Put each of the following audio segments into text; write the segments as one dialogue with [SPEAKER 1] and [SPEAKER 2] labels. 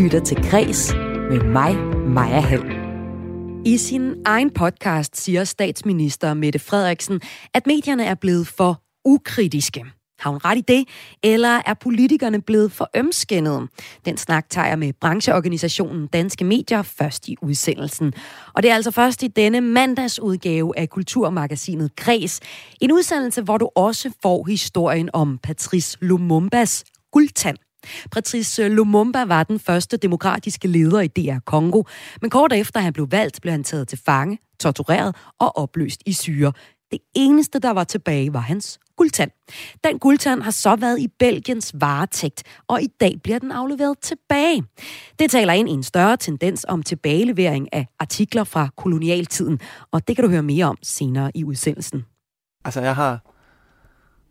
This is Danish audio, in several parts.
[SPEAKER 1] lytter til Græs med mig, Maja Hall. I sin egen podcast siger statsminister Mette Frederiksen, at medierne er blevet for ukritiske. Har hun ret i det, eller er politikerne blevet for ømskinnede? Den snak tager jeg med brancheorganisationen Danske Medier først i udsendelsen. Og det er altså først i denne mandagsudgave af Kulturmagasinet Græs. En udsendelse, hvor du også får historien om Patrice Lumumbas guldtand. Patrice Lumumba var den første demokratiske leder i DR Kongo, men kort efter han blev valgt, blev han taget til fange, tortureret og opløst i syre. Det eneste, der var tilbage, var hans guldtand. Den guldtand har så været i Belgiens varetægt, og i dag bliver den afleveret tilbage. Det taler ind i en større tendens om tilbagelevering af artikler fra kolonialtiden, og det kan du høre mere om senere i udsendelsen.
[SPEAKER 2] Altså, jeg har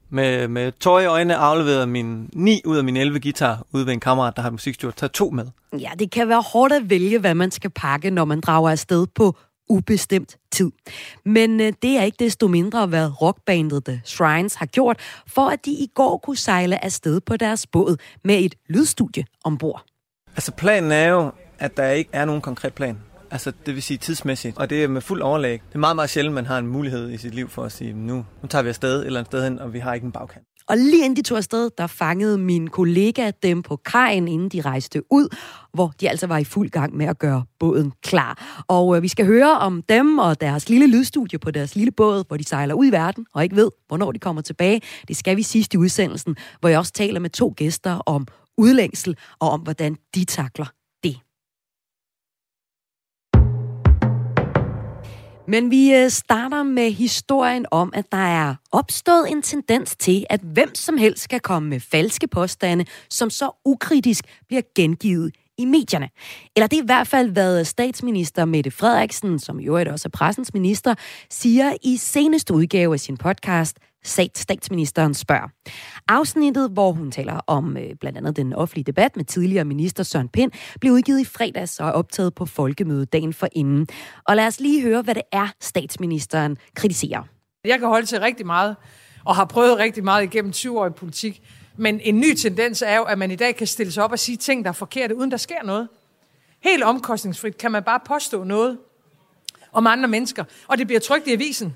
[SPEAKER 2] med, med tøj i øjnene afleveret min 9 ud af mine 11 guitar ude ved en kammerat, der har musikstyr. Taget to med.
[SPEAKER 1] Ja, det kan være hårdt at vælge, hvad man skal pakke, når man drager afsted på ubestemt tid. Men øh, det er ikke desto mindre, hvad rockbandet The Shrines har gjort, for at de i går kunne sejle afsted på deres båd med et lydstudie ombord.
[SPEAKER 2] Altså planen er jo, at der ikke er nogen konkret plan. Altså det vil sige tidsmæssigt, og det er med fuld overlæg. Det er meget, meget sjældent, man har en mulighed i sit liv for at sige, nu, nu tager vi afsted et eller andet sted hen, og vi har ikke en bagkant.
[SPEAKER 1] Og lige inden de tog afsted, der fangede min kollega dem på kajen, inden de rejste ud, hvor de altså var i fuld gang med at gøre båden klar. Og øh, vi skal høre om dem og deres lille lydstudie på deres lille båd, hvor de sejler ud i verden og ikke ved, hvornår de kommer tilbage. Det skal vi sidst i udsendelsen, hvor jeg også taler med to gæster om udlængsel og om, hvordan de takler Men vi øh, starter med historien om, at der er opstået en tendens til, at hvem som helst skal komme med falske påstande, som så ukritisk bliver gengivet i medierne. Eller det er i hvert fald, hvad øh, statsminister Mette Frederiksen, som i øvrigt også er pressens minister, siger i seneste udgave af sin podcast statsministeren spørger. Afsnittet, hvor hun taler om øh, blandt andet den offentlige debat med tidligere minister Søren Pind, blev udgivet i fredags og er optaget på folkemødet dagen for inden. Og lad os lige høre, hvad det er, statsministeren kritiserer.
[SPEAKER 3] Jeg kan holde til rigtig meget, og har prøvet rigtig meget igennem 20 år i politik. Men en ny tendens er jo, at man i dag kan stille sig op og sige ting, der er forkerte, uden der sker noget. Helt omkostningsfrit kan man bare påstå noget om andre mennesker, og det bliver trygt i avisen.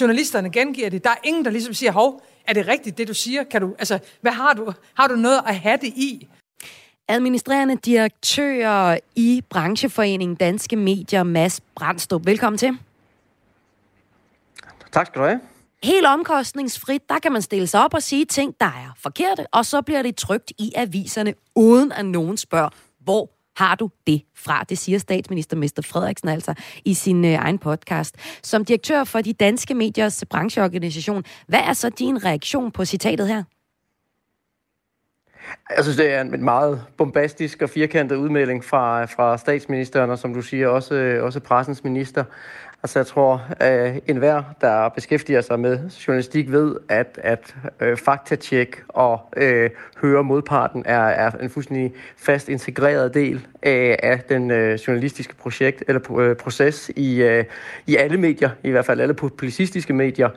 [SPEAKER 3] Journalisterne gengiver det. Der er ingen, der ligesom siger, hov, er det rigtigt, det du siger? Kan du, altså, hvad har du? Har du noget at have det i?
[SPEAKER 1] Administrerende direktør i brancheforeningen Danske Medier, Mads Brandstrup. Velkommen til.
[SPEAKER 4] Tak skal du have.
[SPEAKER 1] Helt omkostningsfrit, der kan man stille sig op og sige ting, der er forkerte, og så bliver det trygt i aviserne, uden at nogen spørger, hvor har du det fra? Det siger statsminister Mester Frederiksen altså i sin øh, egen podcast. Som direktør for de danske mediers brancheorganisation, hvad er så din reaktion på citatet her?
[SPEAKER 4] Jeg synes, det er en meget bombastisk og firkantet udmelding fra, fra statsministeren, og som du siger, også, øh, også pressens minister. Altså jeg tror, at enhver, der beskæftiger sig med journalistik, ved, at, at øh, faktatjek og øh, høre modparten er, er en fuldstændig fast integreret del af, af den øh, journalistiske projekt eller øh, proces i, øh, i alle medier, i hvert fald alle publicistiske medier.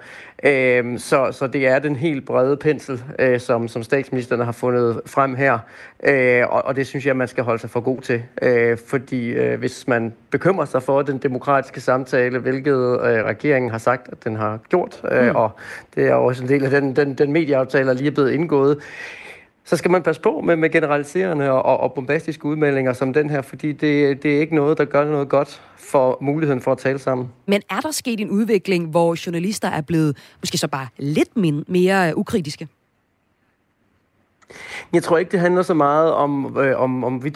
[SPEAKER 4] Øh, så, så det er den helt brede pensel, øh, som, som statsministeren har fundet frem her, øh, og, og det synes jeg, man skal holde sig for god til, øh, fordi øh, hvis man bekymrer sig for den demokratiske samtale, hvilket øh, regeringen har sagt, at den har gjort, øh, mm. og det er også en del af den, den, den medieaftale, der lige er blevet indgået, så skal man passe på med, med generaliserende og, og bombastiske udmeldinger som den her, fordi det, det er ikke noget, der gør noget godt for muligheden for at tale sammen.
[SPEAKER 1] Men er der sket en udvikling, hvor journalister er blevet måske så bare lidt mere ukritiske?
[SPEAKER 4] Jeg tror ikke, det handler så meget om, øh, om, om vi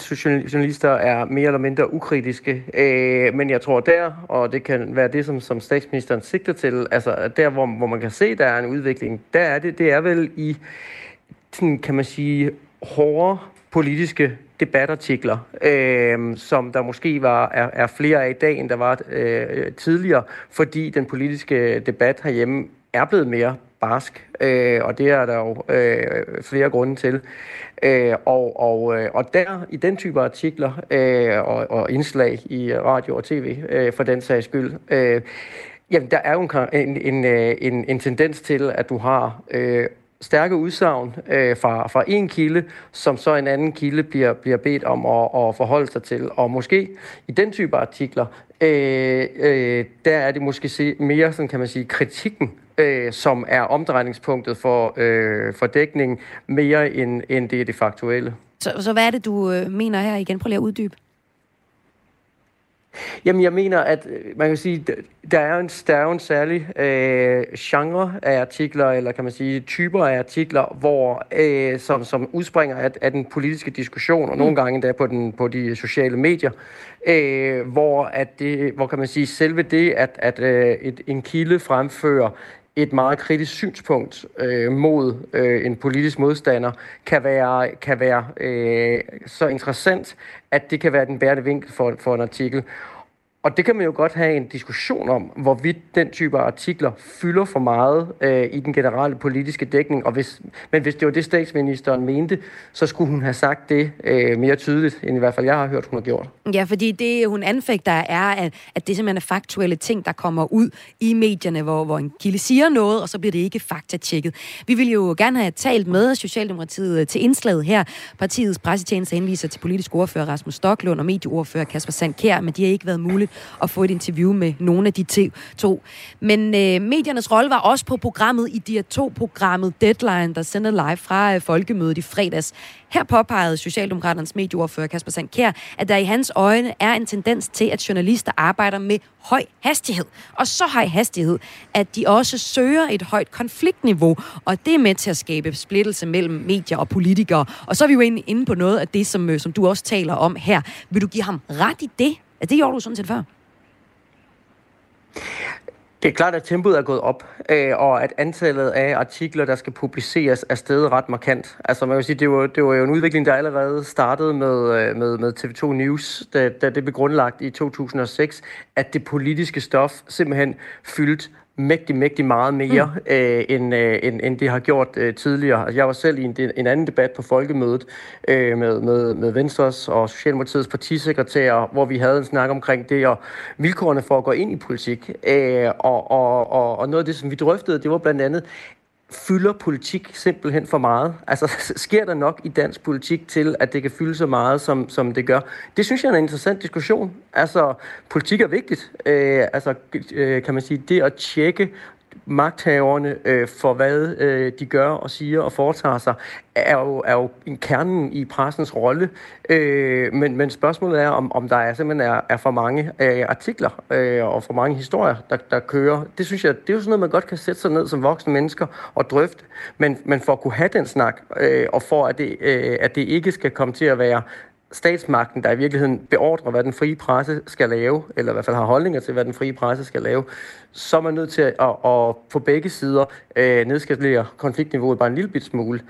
[SPEAKER 4] journalister er mere eller mindre ukritiske. Øh, men jeg tror der, og det kan være det, som, som statsministeren sigter til, altså der, hvor, hvor man kan se, der er en udvikling, der er det, det er vel i sådan, kan man sige, hårde politiske debatartikler, øh, som der måske var er, er flere af i dag, end der var øh, tidligere, fordi den politiske debat herhjemme er blevet mere barsk, øh, og det er der jo øh, flere grunde til. Øh, og, og, øh, og der, i den type artikler øh, og, og indslag i radio og tv, øh, for den sags skyld, øh, jamen der er jo en, en, en, øh, en, en tendens til, at du har øh, stærke udsagn øh, fra, fra en kilde, som så en anden kilde bliver, bliver bedt om at, at forholde sig til. Og måske i den type artikler, øh, øh, der er det måske se, mere, sådan kan man sige, kritikken, øh, som er omdrejningspunktet for, øh, for dækningen, mere end, end det er det faktuelle.
[SPEAKER 1] Så, så hvad er det, du øh, mener her igen? Prøv lige at uddybe.
[SPEAKER 4] Jamen, jeg mener, at øh, man kan sige, der er en, der er en særlig øh, genre af artikler, eller kan man sige typer af artikler, hvor, øh, som, som udspringer af, af den politiske diskussion, og mm. nogle gange endda på, den, på de sociale medier, øh, hvor, at det, hvor kan man sige, selve det, at, at øh, et, en kilde fremfører et meget kritisk synspunkt øh, mod øh, en politisk modstander kan være, kan være øh, så interessant, at det kan være den bærende vinkel for, for en artikel. Og det kan man jo godt have en diskussion om, hvorvidt den type artikler fylder for meget øh, i den generelle politiske dækning. Og hvis, men hvis det var det, statsministeren mente, så skulle hun have sagt det øh, mere tydeligt, end i hvert fald jeg har hørt, hun har gjort.
[SPEAKER 1] Ja, fordi det, hun anfægter, er, at, at det simpelthen er faktuelle ting, der kommer ud i medierne, hvor, hvor en kilde siger noget, og så bliver det ikke faktatjekket. Vi vil jo gerne have talt med Socialdemokratiet til indslaget her. Partiets pressetjeneste henviser til politisk ordfører Rasmus Stoklund og medieordfører Kasper Sandkær, men de har ikke været muligt at få et interview med nogle af de to. Men øh, mediernes rolle var også på programmet i de to programmet Deadline, der sender live fra øh, Folkemødet i fredags. Her påpegede Socialdemokraternes medieordfører Kasper Sandkær, at der i hans øjne er en tendens til, at journalister arbejder med høj hastighed. Og så høj hastighed, at de også søger et højt konfliktniveau, og det er med til at skabe splittelse mellem medier og politikere. Og så er vi jo inde på noget af det, som, øh, som du også taler om her. Vil du give ham ret i det? Altså, det gjorde du sådan set før?
[SPEAKER 4] Det er klart, at tempoet er gået op, øh, og at antallet af artikler, der skal publiceres, er steget ret markant. Altså man kan sige, det var, det var jo en udvikling, der allerede startede med, øh, med, med TV2 News, da, da det blev grundlagt i 2006, at det politiske stof simpelthen fyldte mægtig, mægtig meget mere, mm. øh, end, øh, end, end det har gjort øh, tidligere. Altså, jeg var selv i en, en anden debat på folkemødet øh, med, med, med Venstres og Socialdemokratiets partisekretærer, hvor vi havde en snak omkring det og vilkårene for at gå ind i politik. Øh, og, og, og, og noget af det, som vi drøftede, det var blandt andet, fylder politik simpelthen for meget? Altså, sker der nok i dansk politik til, at det kan fylde så meget, som, som det gør? Det synes jeg er en interessant diskussion. Altså, politik er vigtigt. Øh, altså, øh, kan man sige, det at tjekke magthaverne øh, for, hvad øh, de gør og siger og foretager sig, er jo, er jo kernen i pressens rolle. Øh, men, men spørgsmålet er, om, om der er simpelthen er, er for mange øh, artikler øh, og for mange historier, der, der kører. Det synes jeg, det er jo sådan noget, man godt kan sætte sig ned som voksne mennesker og drøfte. Men, men for at kunne have den snak, øh, og for at det, øh, at det ikke skal komme til at være statsmagten, der i virkeligheden beordrer, hvad den frie presse skal lave, eller i hvert fald har holdninger til, hvad den frie presse skal lave, så er man nødt til at, at, at på begge sider øh, nedskalere konfliktniveauet bare en lille bit smule.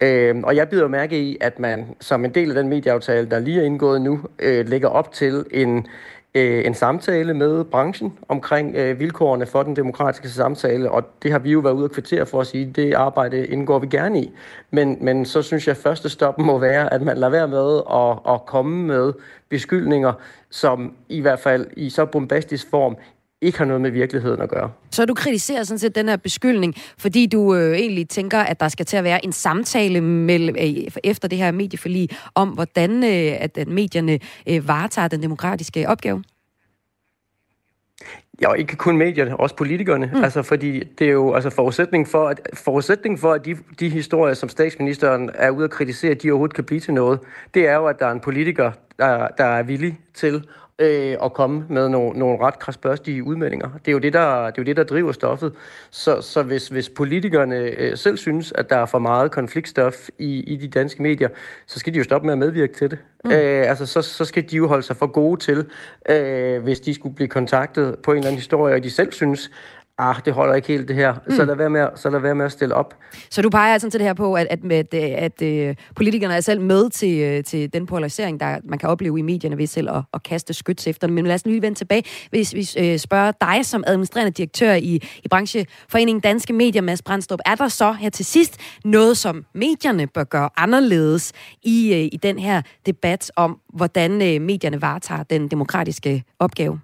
[SPEAKER 4] Øh, og jeg bider mærke i, at man som en del af den medieaftale, der lige er indgået nu, øh, lægger op til en, øh, Øh, en samtale med branchen omkring øh, vilkårene for den demokratiske samtale, og det har vi jo været ude og kvittere for at sige, det arbejde indgår vi gerne i. Men, men så synes jeg, at første stop må være, at man lader være med at, at komme med beskyldninger, som i hvert fald i så bombastisk form ikke har noget med virkeligheden at gøre.
[SPEAKER 1] Så du kritiserer sådan set den her beskyldning, fordi du øh, egentlig tænker, at der skal til at være en samtale mellem, øh, efter det her medieforlig om, hvordan øh, at, at medierne øh, varetager den demokratiske opgave?
[SPEAKER 4] Ja, ikke kun medierne, også politikerne. Mm. Altså, fordi det er jo altså, forudsætning for, at, forudsætning for, at de, de historier, som statsministeren er ude at kritisere, de overhovedet kan blive til noget, det er jo, at der er en politiker, der, der er villig til øh, at komme med nogle, nogle ret krasbørstige udmeldinger. Det er jo det, der, det er jo det, der driver stoffet. Så, så hvis, hvis politikerne øh, selv synes, at der er for meget konfliktstof i, i de danske medier, så skal de jo stoppe med at medvirke til det. Mm. Øh, altså, så, så skal de jo holde sig for gode til, øh, hvis de skulle blive kontaktet på en eller anden historie, og de selv synes, ah, det holder ikke helt det her, mm. så, lad være med, så lad være med at stille op.
[SPEAKER 1] Så du peger altså til det her på, at, at, at, at, at uh, politikerne er selv med til, uh, til den polarisering, der man kan opleve i medierne ved selv at, at kaste skyts efter dem. Men lad os lige vende tilbage, hvis vi uh, spørger dig som administrerende direktør i, i brancheforeningen Danske Medier, Mads Brandstrup. Er der så her til sidst noget, som medierne bør gøre anderledes i, i den her debat om, hvordan medierne varetager den demokratiske opgave?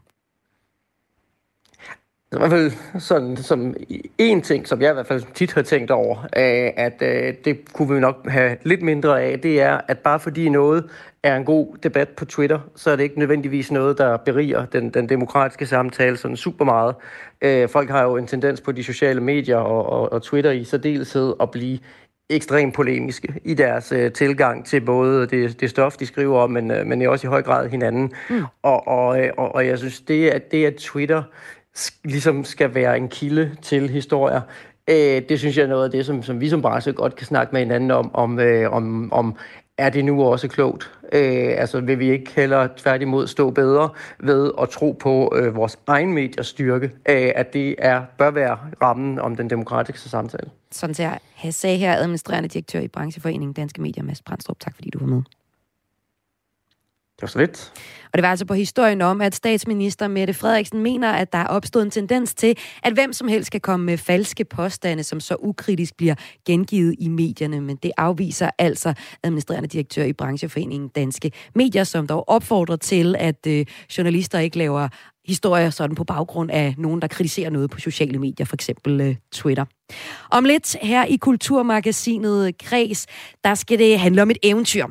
[SPEAKER 4] I hvert fald sådan, som en ting, som jeg i hvert fald tit har tænkt over, øh, at øh, det kunne vi nok have lidt mindre af, det er, at bare fordi noget er en god debat på Twitter, så er det ikke nødvendigvis noget, der beriger den, den demokratiske samtale sådan super meget. Øh, folk har jo en tendens på de sociale medier og, og, og Twitter i særdeleshed at blive ekstremt polemiske i deres øh, tilgang til både det, det stof, de skriver om, men, øh, men også i høj grad hinanden. Mm. Og, og, og, og jeg synes, det at, det at Twitter ligesom skal være en kilde til historier, øh, det synes jeg er noget af det, som, som vi som branche godt kan snakke med hinanden om, om, øh, om, om er det nu også klogt? Øh, altså vil vi ikke heller tværtimod stå bedre ved at tro på øh, vores egen mediers styrke, øh, at det er bør være rammen om den demokratiske samtale?
[SPEAKER 1] Sådan ser jeg sagde her administrerende direktør i brancheforeningen Danske Medier, Mads Brandstrup. Tak fordi du var med.
[SPEAKER 4] Det var så lidt.
[SPEAKER 1] Og det var altså på historien om, at statsminister Mette Frederiksen mener, at der er opstået en tendens til, at hvem som helst kan komme med falske påstande, som så ukritisk bliver gengivet i medierne. Men det afviser altså administrerende direktør i brancheforeningen Danske Medier, som dog opfordrer til, at øh, journalister ikke laver historier sådan på baggrund af nogen, der kritiserer noget på sociale medier, for eksempel øh, Twitter. Om lidt her i Kulturmagasinet Kres, der skal det handle om et eventyr.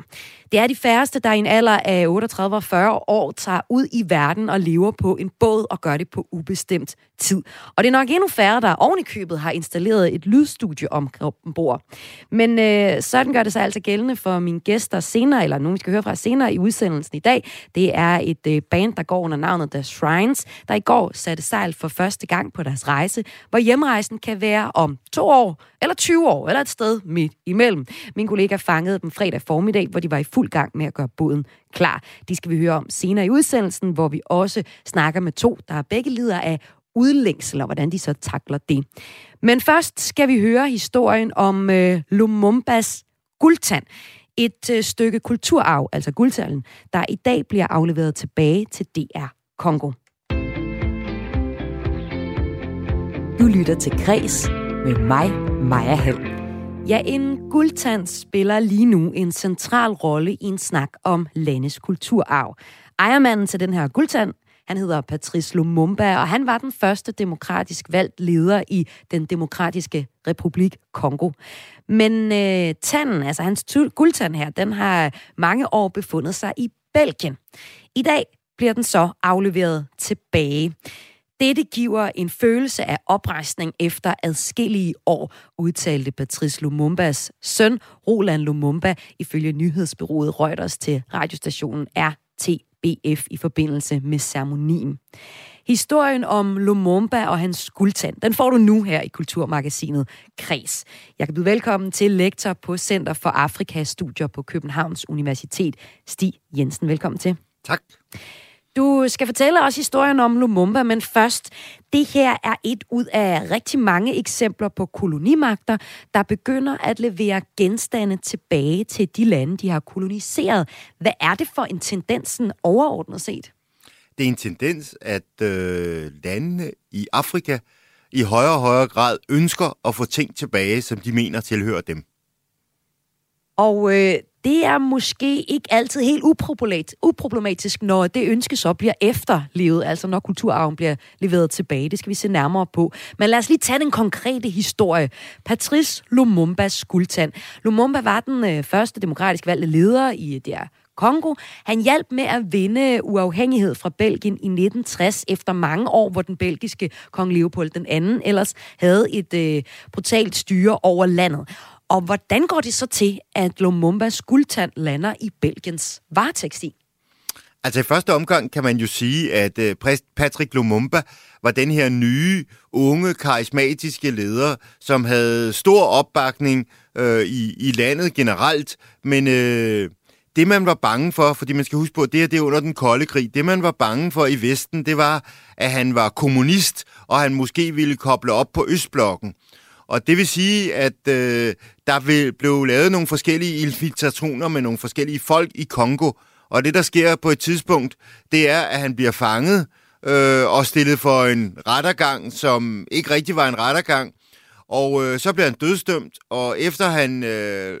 [SPEAKER 1] Det er de færreste, der i en alder af 38 og 40 år tager ud i verden og lever på en båd og gør det på ubestemt tid. Og det er nok endnu færre, der oven i købet har installeret et lydstudie ombord. Men øh, sådan gør det sig altså gældende for mine gæster senere, eller nogen, vi skal høre fra senere i udsendelsen i dag. Det er et øh, band, der går under navnet The Shrines, der i går satte sejl for første gang på deres rejse, hvor hjemrejsen kan være om to år, eller 20 år, eller et sted midt imellem. Min kollega fangede dem fredag formiddag, hvor de var i fuld gang med at gøre båden klar. De skal vi høre om senere i udsendelsen, hvor vi også snakker med to, der begge lider af udlængsel, og hvordan de så takler det. Men først skal vi høre historien om øh, Lumumbas guldtand. Et øh, stykke kulturarv, altså guldtanden, der i dag bliver afleveret tilbage til DR Kongo. Du lytter til Græs med mig, Maja Hall. Ja, en guldtand spiller lige nu en central rolle i en snak om landets kulturarv. Ejermanden til den her guldtand, han hedder Patrice Lumumba, og han var den første demokratisk valgt leder i den demokratiske republik Kongo. Men øh, tanden, altså hans guldtand her, den har mange år befundet sig i Belgien. I dag bliver den så afleveret tilbage. Dette giver en følelse af oprejsning efter adskillige år, udtalte Patrice Lumumbas søn, Roland Lumumba, ifølge nyhedsbyrået Reuters til radiostationen RTBF i forbindelse med ceremonien. Historien om Lumumba og hans guldtand, den får du nu her i Kulturmagasinet Kres. Jeg kan byde velkommen til lektor på Center for Afrikas Studier på Københavns Universitet, Stig Jensen. Velkommen til.
[SPEAKER 5] Tak.
[SPEAKER 1] Du skal fortælle os historien om Lumumba, men først, det her er et ud af rigtig mange eksempler på kolonimagter, der begynder at levere genstande tilbage til de lande, de har koloniseret. Hvad er det for en tendensen overordnet set?
[SPEAKER 5] Det er en tendens, at øh, landene i Afrika i højere og højere grad ønsker at få ting tilbage, som de mener tilhører dem.
[SPEAKER 1] Og øh, det er måske ikke altid helt uproblematisk, når det ønske så bliver efterlevet, altså når kulturarven bliver leveret tilbage. Det skal vi se nærmere på. Men lad os lige tage den konkrete historie. Patrice Lumumbas guldtand. Lumumba var den øh, første demokratisk valgte leder i øh, det Kongo. Han hjalp med at vinde uafhængighed fra Belgien i 1960, efter mange år, hvor den belgiske kong Leopold den anden ellers havde et øh, brutalt styre over landet. Og hvordan går det så til, at Lumumbas guldtand lander i Belgiens varetægtstid?
[SPEAKER 5] Altså i første omgang kan man jo sige, at øh, Patrick Lumumba var den her nye, unge, karismatiske leder, som havde stor opbakning øh, i, i landet generelt, men øh, det man var bange for, fordi man skal huske på, det er det under den kolde krig, det man var bange for i Vesten, det var, at han var kommunist, og han måske ville koble op på Østblokken. Og det vil sige, at øh, der blev lavet nogle forskellige infiltrationer med nogle forskellige folk i Kongo. Og det, der sker på et tidspunkt, det er, at han bliver fanget øh, og stillet for en rettergang, som ikke rigtig var en rettergang. Og øh, så bliver han dødsdømt, og efter han øh,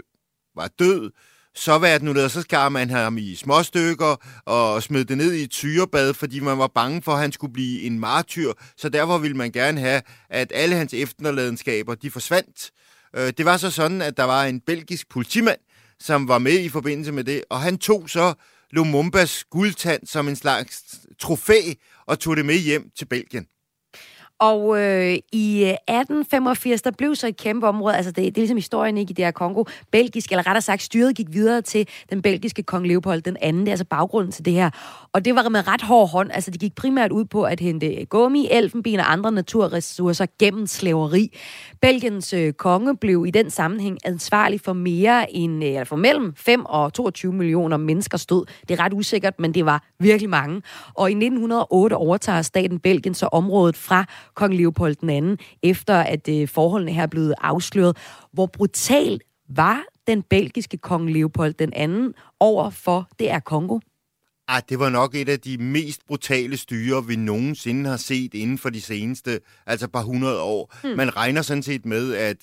[SPEAKER 5] var død, så var det nu der, så skar man ham i små stykker og smed det ned i et tyrebad, fordi man var bange for, at han skulle blive en martyr. Så derfor ville man gerne have, at alle hans efterladenskaber, de forsvandt. Øh, det var så sådan, at der var en belgisk politimand, som var med i forbindelse med det, og han tog så Lumumbas guldtand som en slags trofæ og tog det med hjem til Belgien.
[SPEAKER 1] Og øh, i øh, 1885, der blev så et kæmpe område, altså det, det er ligesom historien ikke i det her Kongo, belgisk, eller rettere sagt styret gik videre til den belgiske kong Leopold den anden, det er altså baggrunden til det her. Og det var med ret hård hånd, altså det gik primært ud på at hente gummi, elfenben og andre naturressourcer gennem slaveri. Belgiens øh, konge blev i den sammenhæng ansvarlig for mere end, øh, eller for mellem 5 og 22 millioner mennesker stod. Det er ret usikkert, men det var virkelig mange. Og i 1908 overtager staten Belgien så området fra kong Leopold II, efter at øh, forholdene her er blevet afsløret. Hvor brutalt var den belgiske kong Leopold den anden over for det er Kongo?
[SPEAKER 5] Ah, det var nok et af de mest brutale styre, vi nogensinde har set inden for de seneste, altså par hundrede år. Hmm. Man regner sådan set med, at,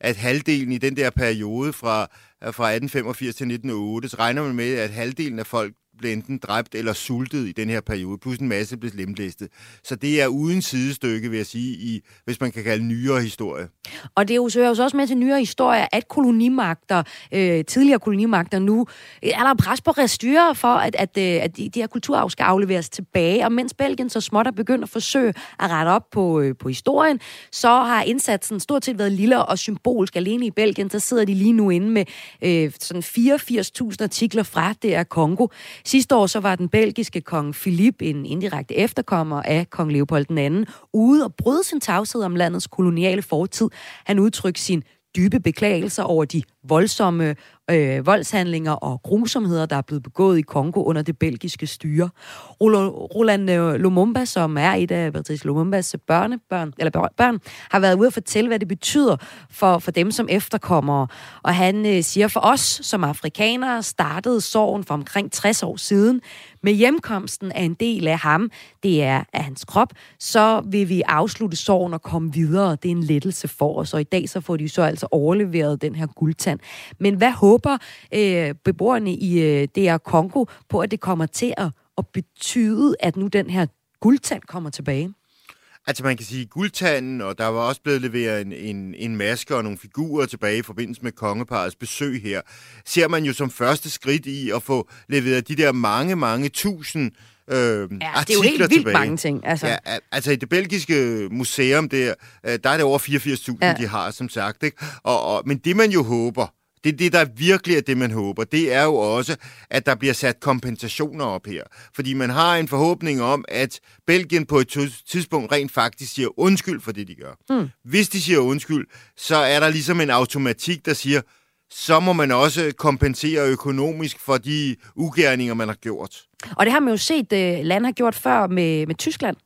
[SPEAKER 5] at halvdelen i den der periode fra, fra 1885 til 1908, så regner man med, at halvdelen af folk blev enten dræbt eller sultet i den her periode, plus en masse blev lemlæstet. Så det er uden sidestykke, vil jeg sige, i, hvis man kan kalde nyere historie.
[SPEAKER 1] Og det hører jo også med til nyere historie, at kolonimagter, øh, tidligere kolonimagter nu, øh, er der pres på restyrer for, at, at, øh, at de, de her kulturarv skal afleveres tilbage. Og mens Belgien så småt er begyndt at forsøge at rette op på, øh, på historien, så har indsatsen stort set været lille og symbolsk. Alene i Belgien, så sidder de lige nu inde med øh, sådan 84.000 artikler fra det er Kongo. Sidste år så var den belgiske kong Philip, en indirekte efterkommer af kong Leopold II, ude og bryde sin tavshed om landets koloniale fortid. Han udtrykte sin dybe beklagelser over de voldsomme øh, voldshandlinger og grusomheder, der er blevet begået i Kongo under det belgiske styre. Roland øh, Lumumba, som er et af Patrice Lumumbas børnebørn, eller børn, har været ude at fortælle, hvad det betyder for, for dem som efterkommere. Og han øh, siger, for os som afrikanere startede sorgen for omkring 60 år siden. Med hjemkomsten af en del af ham, det er af hans krop, så vil vi afslutte sorgen og komme videre. Det er en lettelse for os, og i dag så får de så altså overleveret den her guldtand. Men hvad håber øh, beboerne i øh, DR Kongo på, at det kommer til at, at betyde, at nu den her guldtand kommer tilbage?
[SPEAKER 5] Altså man kan sige guldtanden, og der var også blevet leveret en, en, en maske og nogle figurer tilbage i forbindelse med kongeparets besøg her. Ser man jo som første skridt i at få leveret de der mange, mange tusind øh, ja, det
[SPEAKER 1] er jo helt vildt
[SPEAKER 5] tilbage.
[SPEAKER 1] mange ting.
[SPEAKER 5] Altså. Ja, altså i det belgiske museum, der, øh, der er det over 84.000, ja. de har, som sagt. Ikke? Og, og, men det man jo håber, det, det, der virkelig er det, man håber, det er jo også, at der bliver sat kompensationer op her. Fordi man har en forhåbning om, at Belgien på et tidspunkt rent faktisk siger undskyld for det, de gør. Mm. Hvis de siger undskyld, så er der ligesom en automatik, der siger, så må man også kompensere økonomisk for de ugerninger, man har gjort.
[SPEAKER 1] Og det har man jo set, at øh, land har gjort før med, med Tyskland.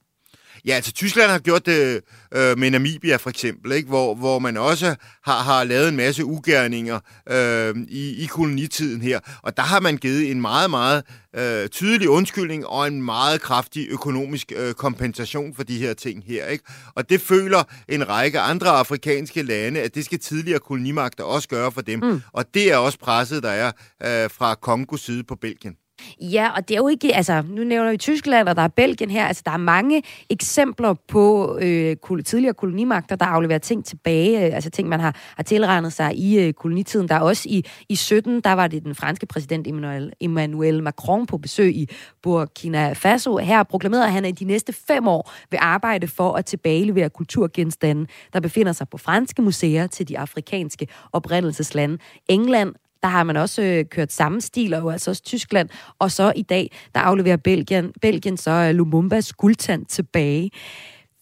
[SPEAKER 5] Ja, altså Tyskland har gjort det øh, med Namibia for eksempel, ikke? Hvor, hvor man også har, har lavet en masse ugerninger øh, i, i kolonitiden her. Og der har man givet en meget, meget øh, tydelig undskyldning og en meget kraftig økonomisk øh, kompensation for de her ting her. Ikke? Og det føler en række andre afrikanske lande, at det skal tidligere kolonimagter også gøre for dem. Mm. Og det er også presset, der er øh, fra Kongos side på Belgien.
[SPEAKER 1] Ja, og det er jo ikke, altså, nu nævner vi Tyskland, og der er Belgien her, altså der er mange eksempler på øh, tidligere kolonimagter, der afleverer ting tilbage, øh, altså ting, man har, har tilregnet sig i øh, kolonitiden. Der er også i, i 17, der var det den franske præsident Emmanuel, Emmanuel Macron på besøg i Burkina Faso. Her proklamerede han, at de næste fem år vil arbejde for at tilbagelevere kulturgenstande, der befinder sig på franske museer til de afrikanske oprindelseslande. England der har man også øh, kørt samme stil, og altså også Tyskland. Og så i dag, der afleverer Belgien, Belgien så øh, Lumumbas guldtand tilbage.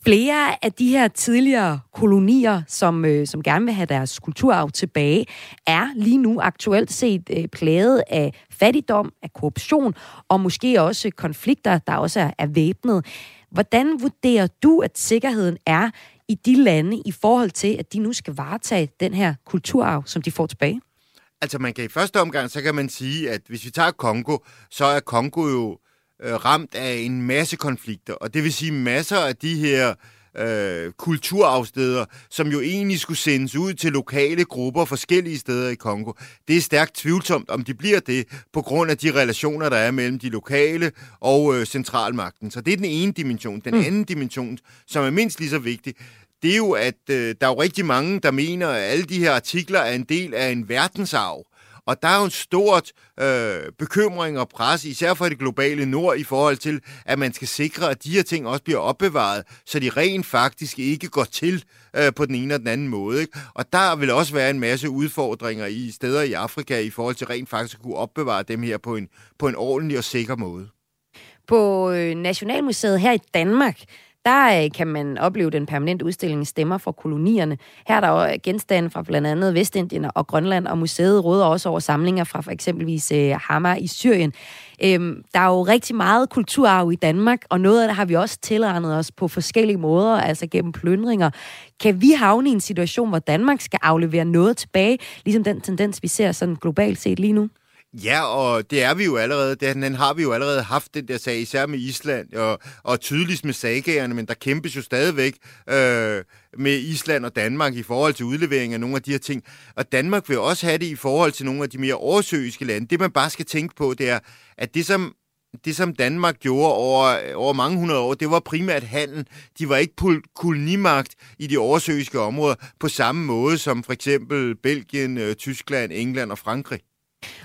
[SPEAKER 1] Flere af de her tidligere kolonier, som, øh, som gerne vil have deres kulturarv tilbage, er lige nu aktuelt set øh, plaget af fattigdom, af korruption og måske også konflikter, der også er, er væbnet. Hvordan vurderer du, at sikkerheden er i de lande i forhold til, at de nu skal varetage den her kulturarv, som de får tilbage?
[SPEAKER 5] Altså man kan i første omgang, så kan man sige, at hvis vi tager Kongo, så er Kongo jo øh, ramt af en masse konflikter, og det vil sige masser af de her øh, kulturafsteder, som jo egentlig skulle sendes ud til lokale grupper forskellige steder i Kongo. Det er stærkt tvivlsomt, om de bliver det, på grund af de relationer, der er mellem de lokale og øh, centralmagten. Så det er den ene dimension. Den mm. anden dimension, som er mindst lige så vigtig, det er jo, at øh, der er jo rigtig mange, der mener, at alle de her artikler er en del af en verdensarv. Og der er jo en stort øh, bekymring og pres, især for det globale nord, i forhold til, at man skal sikre, at de her ting også bliver opbevaret, så de rent faktisk ikke går til øh, på den ene og den anden måde. Ikke? Og der vil også være en masse udfordringer i steder i Afrika i forhold til rent faktisk at kunne opbevare dem her på en, på en ordentlig og sikker måde.
[SPEAKER 1] På øh, Nationalmuseet her i Danmark, der øh, kan man opleve den permanente udstilling Stemmer fra kolonierne. Her er der jo øh, genstande fra blandt andet Vestindien og Grønland, og museet råder også over samlinger fra for eksempelvis øh, Hammer i Syrien. Øhm, der er jo rigtig meget kulturarv i Danmark, og noget af det har vi også tilegnet os på forskellige måder, altså gennem plyndringer. Kan vi havne i en situation, hvor Danmark skal aflevere noget tilbage, ligesom den tendens, vi ser sådan globalt set lige nu?
[SPEAKER 5] Ja, og det er vi jo allerede. Den, den har vi jo allerede haft, den der sag, især med Island, og, og tydeligst med sagagerne, men der kæmpes jo stadigvæk øh, med Island og Danmark i forhold til udlevering af nogle af de her ting. Og Danmark vil også have det i forhold til nogle af de mere oversøiske lande. Det, man bare skal tænke på, det er, at det, som det, som Danmark gjorde over, over mange hundrede år, det var primært handel. De var ikke kolonimagt i de oversøiske områder på samme måde som for eksempel Belgien, øh, Tyskland, England og Frankrig.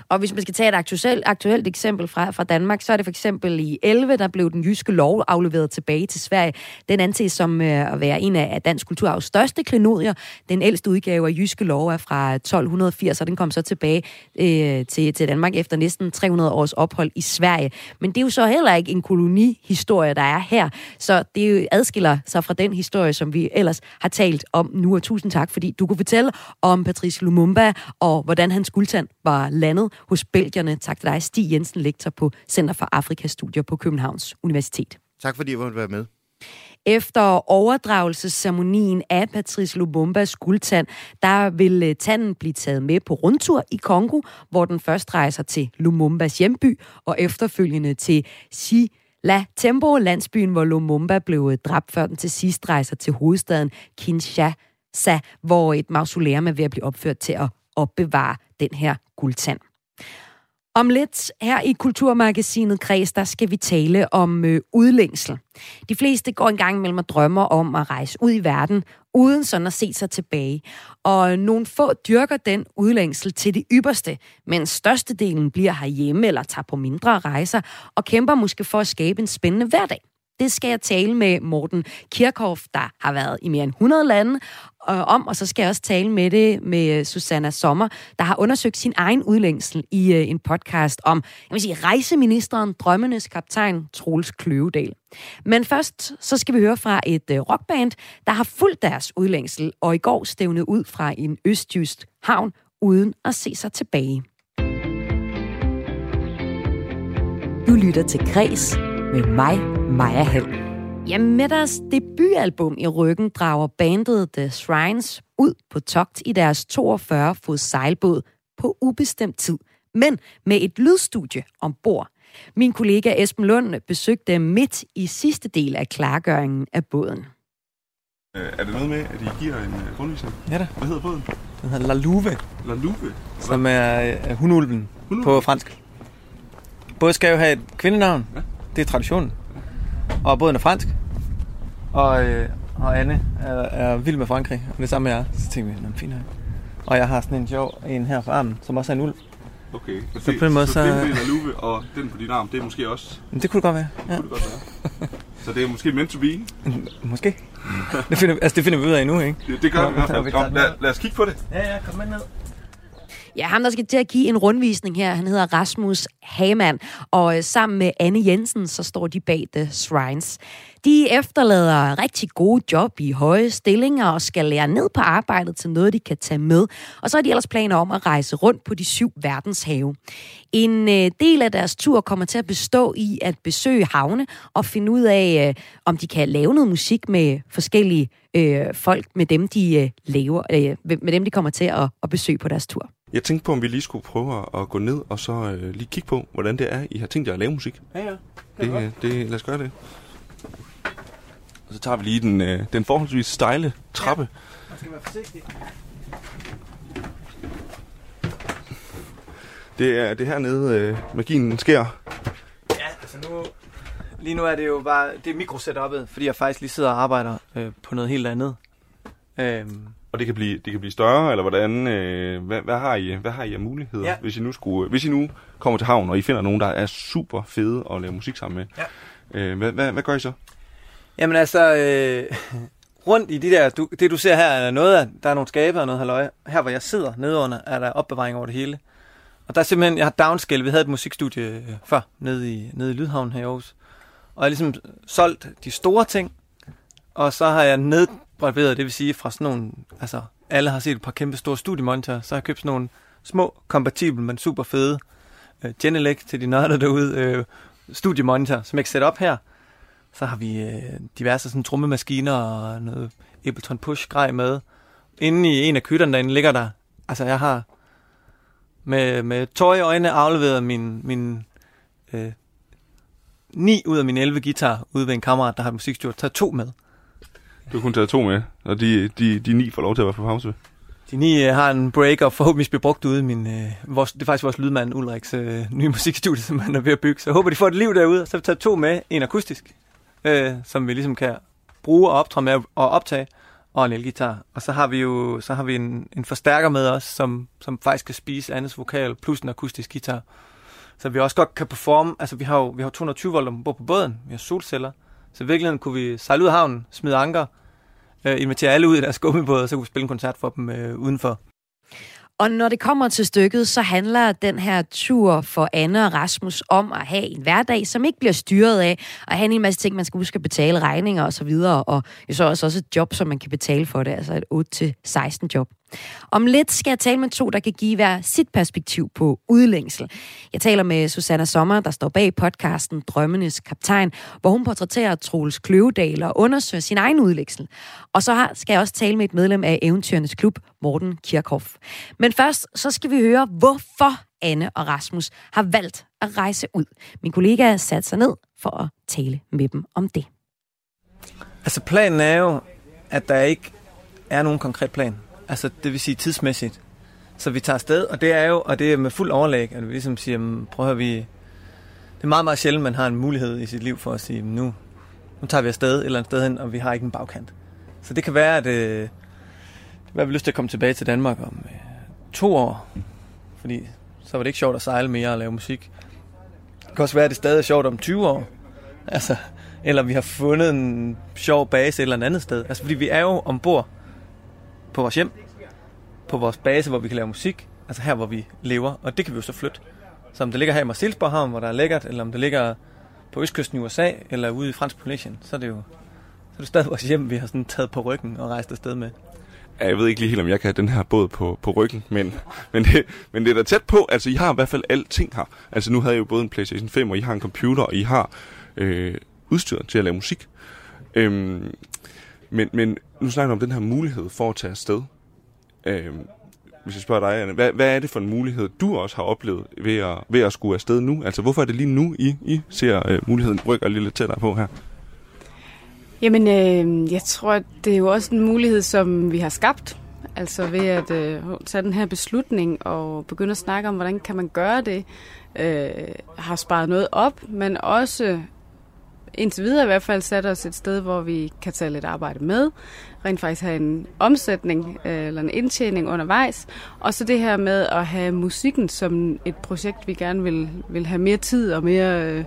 [SPEAKER 1] Og hvis man skal tage et aktuelt, aktuelt eksempel fra, fra Danmark, så er det for eksempel i 11, der blev den jyske lov afleveret tilbage til Sverige. Den anses som øh, at være en af dansk kulturarvs største klenodier. Den ældste udgave af jyske lov er fra 1280, og den kom så tilbage øh, til, til Danmark efter næsten 300 års ophold i Sverige. Men det er jo så heller ikke en kolonihistorie, der er her. Så det jo adskiller sig fra den historie, som vi ellers har talt om nu. Og tusind tak, fordi du kunne fortælle om Patrice Lumumba og hvordan hans guldtand var landet hos Belgierne. Tak til dig, Stig Jensen, lektor på Center for Afrikastudier på Københavns Universitet.
[SPEAKER 5] Tak fordi jeg måtte være med.
[SPEAKER 1] Efter overdragelsesceremonien af Patrice Lumumbas guldtand, der vil øh, tanden blive taget med på rundtur i Kongo, hvor den først rejser til Lumumbas hjemby og efterfølgende til Si La Tembo, landsbyen, hvor Lumumba blev øh, dræbt, før den til sidst rejser til hovedstaden Kinshasa, hvor et mausoleum er ved at blive opført til at opbevare den her guldtand. Om lidt her i Kulturmagasinet Kreds, der skal vi tale om øh, udlængsel. De fleste går en gang mellem og drømmer om at rejse ud i verden, uden sådan at se sig tilbage. Og nogle få dyrker den udlængsel til det ypperste, mens størstedelen bliver herhjemme eller tager på mindre rejser og kæmper måske for at skabe en spændende hverdag. Det skal jeg tale med Morten Kirchhoff, der har været i mere end 100 lande, øh, om, og så skal jeg også tale med det med øh, Susanna Sommer, der har undersøgt sin egen udlængsel i øh, en podcast om, jeg vil sige, rejseministeren, drømmenes kaptajn, Troels Kløvedal. Men først, så skal vi høre fra et øh, rockband, der har fulgt deres udlængsel, og i går stævnet ud fra en østjysk havn, uden at se sig tilbage. Du lytter til Græs med mig, Maja Hall. Ja, med deres debutalbum i ryggen drager bandet The Shrines ud på togt i deres 42 fod sejlbåd på ubestemt tid, men med et lydstudie ombord. Min kollega Esben Lund besøgte dem midt i sidste del af klargøringen af båden.
[SPEAKER 6] Øh, er det noget med, at I giver en uh, grundvisning?
[SPEAKER 2] Ja da.
[SPEAKER 6] Hvad hedder båden?
[SPEAKER 2] Den hedder La Louve.
[SPEAKER 6] La Louve?
[SPEAKER 2] Som er uh, hundulven på fransk. Både skal jo have et kvindenavn, ja. Det er traditionen, og båden er fransk. Og, øh, og Anne er, er vild med Frankrig, og det samme med jeg. Så tænkte vi, fint her. Og jeg har sådan en sjov en her på armen, som også er en ulv.
[SPEAKER 6] Okay, så, så på den måde så... Så den del Luve, og den på din arm, det er måske også...
[SPEAKER 2] Det kunne det godt være,
[SPEAKER 6] ja. Det kunne det godt være. Så det er måske meant to be?
[SPEAKER 2] Måske. Det finder, altså, det finder vi ud af nu, ikke?
[SPEAKER 6] Det, det gør vi i hvert fald. Lad, lad os kigge på det.
[SPEAKER 2] Ja, ja, kom med ned.
[SPEAKER 1] Ja, ham der skal til at give en rundvisning her, han hedder Rasmus Hamann, og øh, sammen med Anne Jensen, så står de bag The Shrines. De efterlader rigtig gode job i høje stillinger og skal lære ned på arbejdet til noget, de kan tage med. Og så har de ellers planer om at rejse rundt på de syv verdenshave. En øh, del af deres tur kommer til at bestå i at besøge havne og finde ud af, øh, om de kan lave noget musik med forskellige øh, folk, med dem de øh, laver, øh, med dem de kommer til at, at besøge på deres tur.
[SPEAKER 6] Jeg tænkte på, om vi lige skulle prøve at gå ned og så øh, lige kigge på, hvordan det er, I har tænkt jer at lave musik.
[SPEAKER 2] Ja, ja.
[SPEAKER 6] Det, det, det, lad os gøre det. Og så tager vi lige den, øh, den forholdsvis stejle trappe. Ja.
[SPEAKER 2] Man skal være forsigtig.
[SPEAKER 6] Det er det hernede, øh, magien sker.
[SPEAKER 2] Ja, altså nu... Lige nu er det jo bare... Det er mikrosetup'et, fordi jeg faktisk lige sidder og arbejder øh, på noget helt andet. Øhm,
[SPEAKER 6] Og det kan blive, det kan blive større, eller hvordan? Øh, hvad, hvad, har I, hvad har I af muligheder,
[SPEAKER 2] Ja.
[SPEAKER 6] hvis I nu skulle, hvis I nu kommer til havn, og I finder nogen, der er super fede at lave musik sammen med?
[SPEAKER 2] Ja.
[SPEAKER 6] Øh, hvad, hvad, hvad gør I så?
[SPEAKER 2] Jamen altså, øh, rundt i de der, du, det du ser her, er noget af, der er nogle skabe og noget halløj. Her hvor jeg sidder nede under, er der opbevaring over det hele. Og der er simpelthen, jeg har downscale, vi havde et musikstudie øh, før, nede i, nede i Lydhavn her i Aarhus. Og jeg har ligesom solgt de store ting, og så har jeg nedbarberet, det vil sige fra sådan nogle, altså alle har set et par kæmpe store studiemonitorer, så har jeg købt sådan nogle små, kompatible, men super fede øh, Genelec til de nørder derude, øh, studiemonitor, som jeg kan sætte op her. Så har vi øh, diverse sådan trommemaskiner og noget Ableton Push grej med. Inde i en af kytterne derinde ligger der, altså jeg har med, med tøj i øjnene afleveret min, min øh, 9 ud af mine 11 guitar ude ved en kammerat, der har et musikstudie, taget to med.
[SPEAKER 6] Du har kun taget to med, og de, de, de ni får lov til at være på pause.
[SPEAKER 2] De ni øh, har en break og forhåbentlig bliver brugt ude i min... Øh, vores, det er faktisk vores lydmand Ulriks øh, nye musikstudie, som han er ved at bygge. Så jeg håber, de får et liv derude. Så har vi taget to med. En akustisk, øh, som vi ligesom kan bruge og optræde med og optage, og en elgitar. Og så har vi jo så har vi en, en forstærker med os, som, som faktisk kan spise Andes vokal, plus en akustisk guitar. Så vi også godt kan performe. Altså, vi har jo vi har 220 volt ombord på båden. Vi har solceller. Så i virkeligheden kunne vi sejle ud af havnen, smide anker, øh, invitere alle ud i deres gummibåde, og så kunne vi spille en koncert for dem øh, udenfor.
[SPEAKER 1] Og når det kommer til stykket, så handler den her tur for Anne og Rasmus om at have en hverdag, som ikke bliver styret af at have en masse ting, man skal huske at betale regninger og så videre, og jo så også, også et job, som man kan betale for det, altså et 8-16 job. Om lidt skal jeg tale med to, der kan give hver sit perspektiv på udlængsel. Jeg taler med Susanna Sommer, der står bag podcasten Drømmenes Kaptajn, hvor hun portrætterer Troels Kløvedal og undersøger sin egen udlængsel. Og så skal jeg også tale med et medlem af Eventyrenes Klub, Morten Kirchhoff. Men først så skal vi høre, hvorfor Anne og Rasmus har valgt at rejse ud. Min kollega har sat sig ned for at tale med dem om det.
[SPEAKER 2] Altså planen er jo, at der ikke er nogen konkret plan. Altså det vil sige tidsmæssigt. Så vi tager afsted, og det er jo, og det er med fuld overlæg, at vi ligesom siger, mm, prøv at høre, vi... Det er meget, meget sjældent, man har en mulighed i sit liv for at sige, mm, nu, nu tager vi afsted et eller andet sted hen, og vi har ikke en bagkant. Så det kan være, at øh, det vi har lyst til at komme tilbage til Danmark om øh, to år. Fordi så var det ikke sjovt at sejle mere og lave musik. Det kan også være, at det stadig er sjovt om 20 år. Altså, eller vi har fundet en sjov base et eller andet sted. Altså, fordi vi er jo ombord på vores hjem, på vores base, hvor vi kan lave musik, altså her, hvor vi lever, og det kan vi jo så flytte. Så om det ligger her i Marseillesborg Havn, hvor der er lækkert, eller om det ligger på østkysten i USA, eller ude i Fransk Polynesien, så er det jo så er det stadig vores hjem, vi har sådan taget på ryggen og rejst afsted med.
[SPEAKER 6] Ja, jeg ved ikke lige helt, om jeg kan have den her båd på, på ryggen, men, men, det, men det er da tæt på. Altså, I har i hvert fald alting her. Altså, nu havde jeg jo både en PlayStation 5, og I har en computer, og I har øh, udstyr til at lave musik. Øhm, men, men nu snakker du om den her mulighed for at tage afsted. Øh, hvis jeg spørger dig, Anne, hvad, hvad er det for en mulighed, du også har oplevet ved at, ved at skulle afsted nu? Altså, hvorfor er det lige nu, I, I ser øh, muligheden rykker lidt tættere på her?
[SPEAKER 7] Jamen, øh, jeg tror, det er jo også en mulighed, som vi har skabt. Altså ved at øh, tage den her beslutning og begynde at snakke om, hvordan kan man gøre det, øh, har sparet noget op, men også indtil videre i hvert fald sat os et sted, hvor vi kan tage lidt arbejde med, rent faktisk have en omsætning øh, eller en indtjening undervejs, og så det her med at have musikken som et projekt, vi gerne vil, vil have mere tid og mere øh,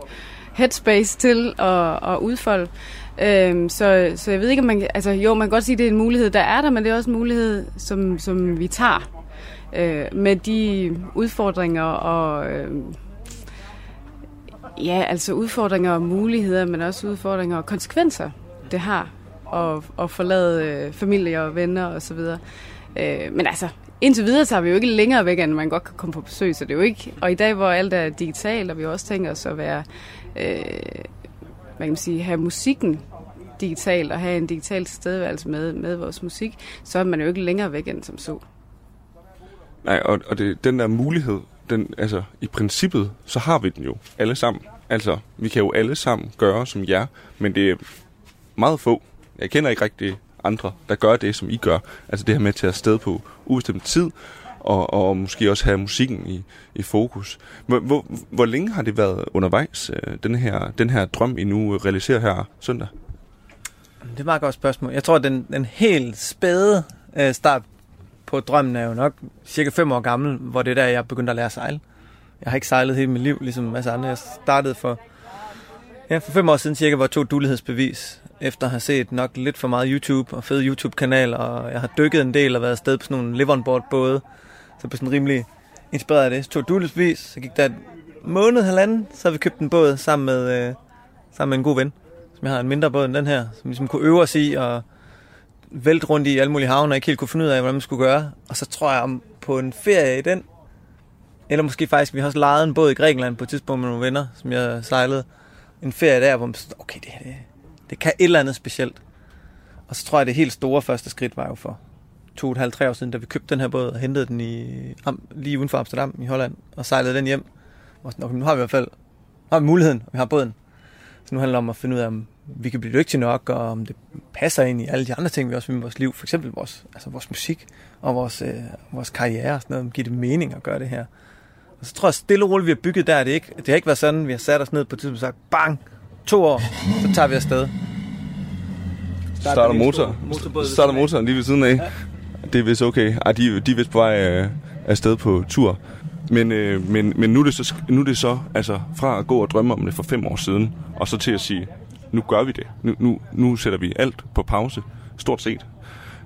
[SPEAKER 7] headspace til at, at udfolde. Øhm, så, så jeg ved ikke, om man... Altså jo, man kan godt sige, at det er en mulighed, der er der, men det er også en mulighed, som, som vi tager øh, med de udfordringer og... Øh, ja, altså udfordringer og muligheder, men også udfordringer og konsekvenser, det har at, at forlade øh, familie og venner og så videre. Øh, men altså, indtil videre tager vi jo ikke længere væk, end man godt kan komme på besøg, så det er jo ikke... Og i dag, hvor alt er digitalt, og vi også tænker os at være... Øh, hvad kan man sige, have musikken digitalt og have en digital tilstedeværelse med, med vores musik, så er man jo ikke længere væk end som så.
[SPEAKER 6] Nej, og, og det, den der mulighed, den, altså i princippet, så har vi den jo alle sammen. Altså, vi kan jo alle sammen gøre som jer, men det er meget få, jeg kender ikke rigtig andre, der gør det, som I gør. Altså det her med at tage afsted på ubestemt tid, og, og måske også have musikken i, i fokus. Hvor, hvor, hvor længe har det været undervejs, øh, den her, den her drøm, I nu realiserer her søndag?
[SPEAKER 2] Det er et meget godt spørgsmål. Jeg tror, at den, den helt spæde øh, start på drømmen er jo nok cirka 5 år gammel, hvor det er der, jeg begyndte at lære at sejle. Jeg har ikke sejlet hele mit liv, ligesom en masse andre. Jeg startede for, ja, for fem år siden cirka, hvor jeg tog dulighedsbevis, efter at have set nok lidt for meget YouTube og fede YouTube-kanaler, og jeg har dykket en del og været afsted på sådan nogle live board både, så på sådan rimelig inspireret af det. Så tog dulighedsbevis, så gik der en måned, halvanden, så har vi købt en båd sammen med, øh, sammen med en god ven, som jeg har en mindre båd end den her, som ligesom kunne øve os i og vælt rundt i alle mulige havne, og ikke helt kunne finde ud af, hvordan man skulle gøre. Og så tror jeg om på en ferie i den, eller måske faktisk, vi har også lejet en båd i Grækenland på et tidspunkt med nogle venner, som jeg sejlede. En ferie der, hvor man sådan, okay, det, det, det kan et eller andet specielt. Og så tror jeg, det helt store første skridt var jo for to og et halvt, tre år siden, da vi købte den her båd og hentede den i, lige uden for Amsterdam i Holland, og sejlede den hjem. Og sådan, okay, nu har vi i hvert fald nu har vi muligheden, og vi har båden. Så nu handler det om at finde ud af, om vi kan blive dygtige nok, og om det passer ind i alle de andre ting, vi også vil med vores liv. For eksempel vores, altså vores musik og vores, øh, vores karriere og sådan noget. Giver det mening at gøre det her? Og så tror jeg stille og roligt, vi har bygget der, det, ikke, det har ikke været sådan, vi har sat os ned på et tidspunkt og sagt, bang, to år, så tager vi afsted.
[SPEAKER 6] Starter motor. Starter motoren lige ved siden af. Ja. Det er vist okay. Ej, de, de er vist på vej øh, afsted på tur. Men, øh, men, men nu, er det så, nu er det så altså, fra at gå og drømme om det for fem år siden, og så til at sige, nu gør vi det. Nu, nu, nu sætter vi alt på pause, stort set,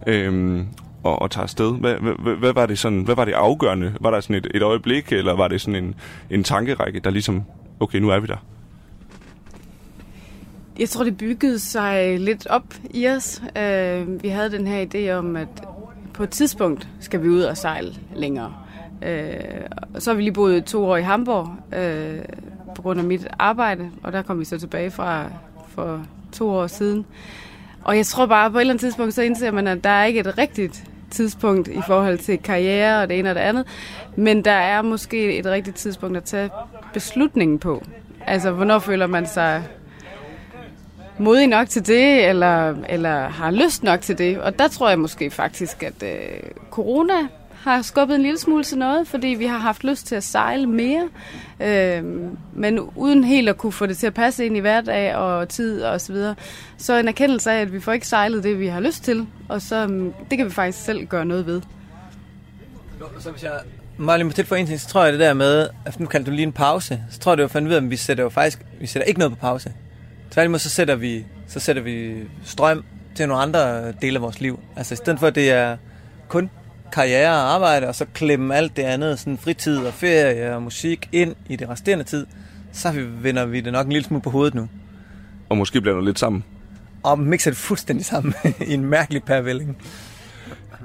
[SPEAKER 6] øhm, og, og tager afsted. Hvad, hvad, hvad, var det sådan, hvad var det afgørende? Var der sådan et, et øjeblik, eller var det sådan en, en tankerække, der ligesom, okay, nu er vi der?
[SPEAKER 7] Jeg tror, det byggede sig lidt op i os. Øh, vi havde den her idé om, at på et tidspunkt skal vi ud og sejle længere. Øh, så har vi lige boet to år i Hamburg øh, på grund af mit arbejde, og der kom vi så tilbage fra for to år siden. Og jeg tror bare, på et eller andet tidspunkt, så indser man, at der er ikke et rigtigt tidspunkt i forhold til karriere og det ene og det andet. Men der er måske et rigtigt tidspunkt at tage beslutningen på. Altså, hvornår føler man sig modig nok til det, eller, eller har lyst nok til det. Og der tror jeg måske faktisk, at øh, corona har skubbet en lille smule til noget, fordi vi har haft lyst til at sejle mere, øh, men uden helt at kunne få det til at passe ind i hverdag og tid og så videre. Så en erkendelse af, at vi får ikke sejlet det, vi har lyst til, og så mm, det kan vi faktisk selv gøre noget ved.
[SPEAKER 2] Så hvis jeg må lige til for en ting, så tror jeg det der med, at nu kaldte du lige en pause, så tror jeg det var fandt ud af, at vi sætter jo faktisk, vi sætter ikke noget på pause. Tværtimod så sætter vi, så sætter vi strøm til nogle andre dele af vores liv. Altså i stedet for, at det er kun karriere og arbejde, og så klemme alt det andet, sådan fritid og ferie og musik ind i det resterende tid, så vender vi det nok en lille smule på hovedet nu.
[SPEAKER 6] Og måske bliver det lidt sammen.
[SPEAKER 2] Og mixer det fuldstændig sammen i en mærkelig pærvælling.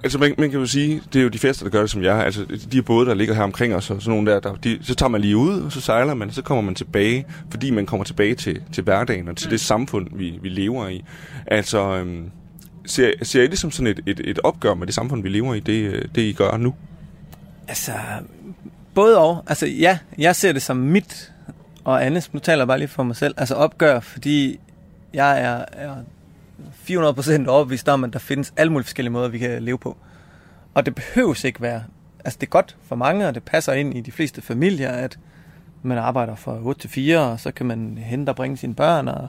[SPEAKER 6] Altså man, man kan jo sige, det er jo de fester, der gør det som jeg. Altså de her både, der ligger her omkring os, og sådan nogle der, der de, så tager man lige ud, og så sejler man, og så kommer man tilbage, fordi man kommer tilbage til, til hverdagen og til det samfund, vi, vi lever i. Altså, øhm, ser, ser I det som sådan et, et, et opgør med det samfund, vi lever i, det, det I gør nu?
[SPEAKER 2] Altså, både og. Altså, ja, jeg ser det som mit og Annes, nu taler jeg bare lige for mig selv, altså opgør, fordi jeg er, er 400% overbevist om, at der findes alle mulige forskellige måder, vi kan leve på. Og det behøves ikke være, altså det er godt for mange, og det passer ind i de fleste familier, at man arbejder fra 8 til 4, og så kan man hente og bringe sine børn, og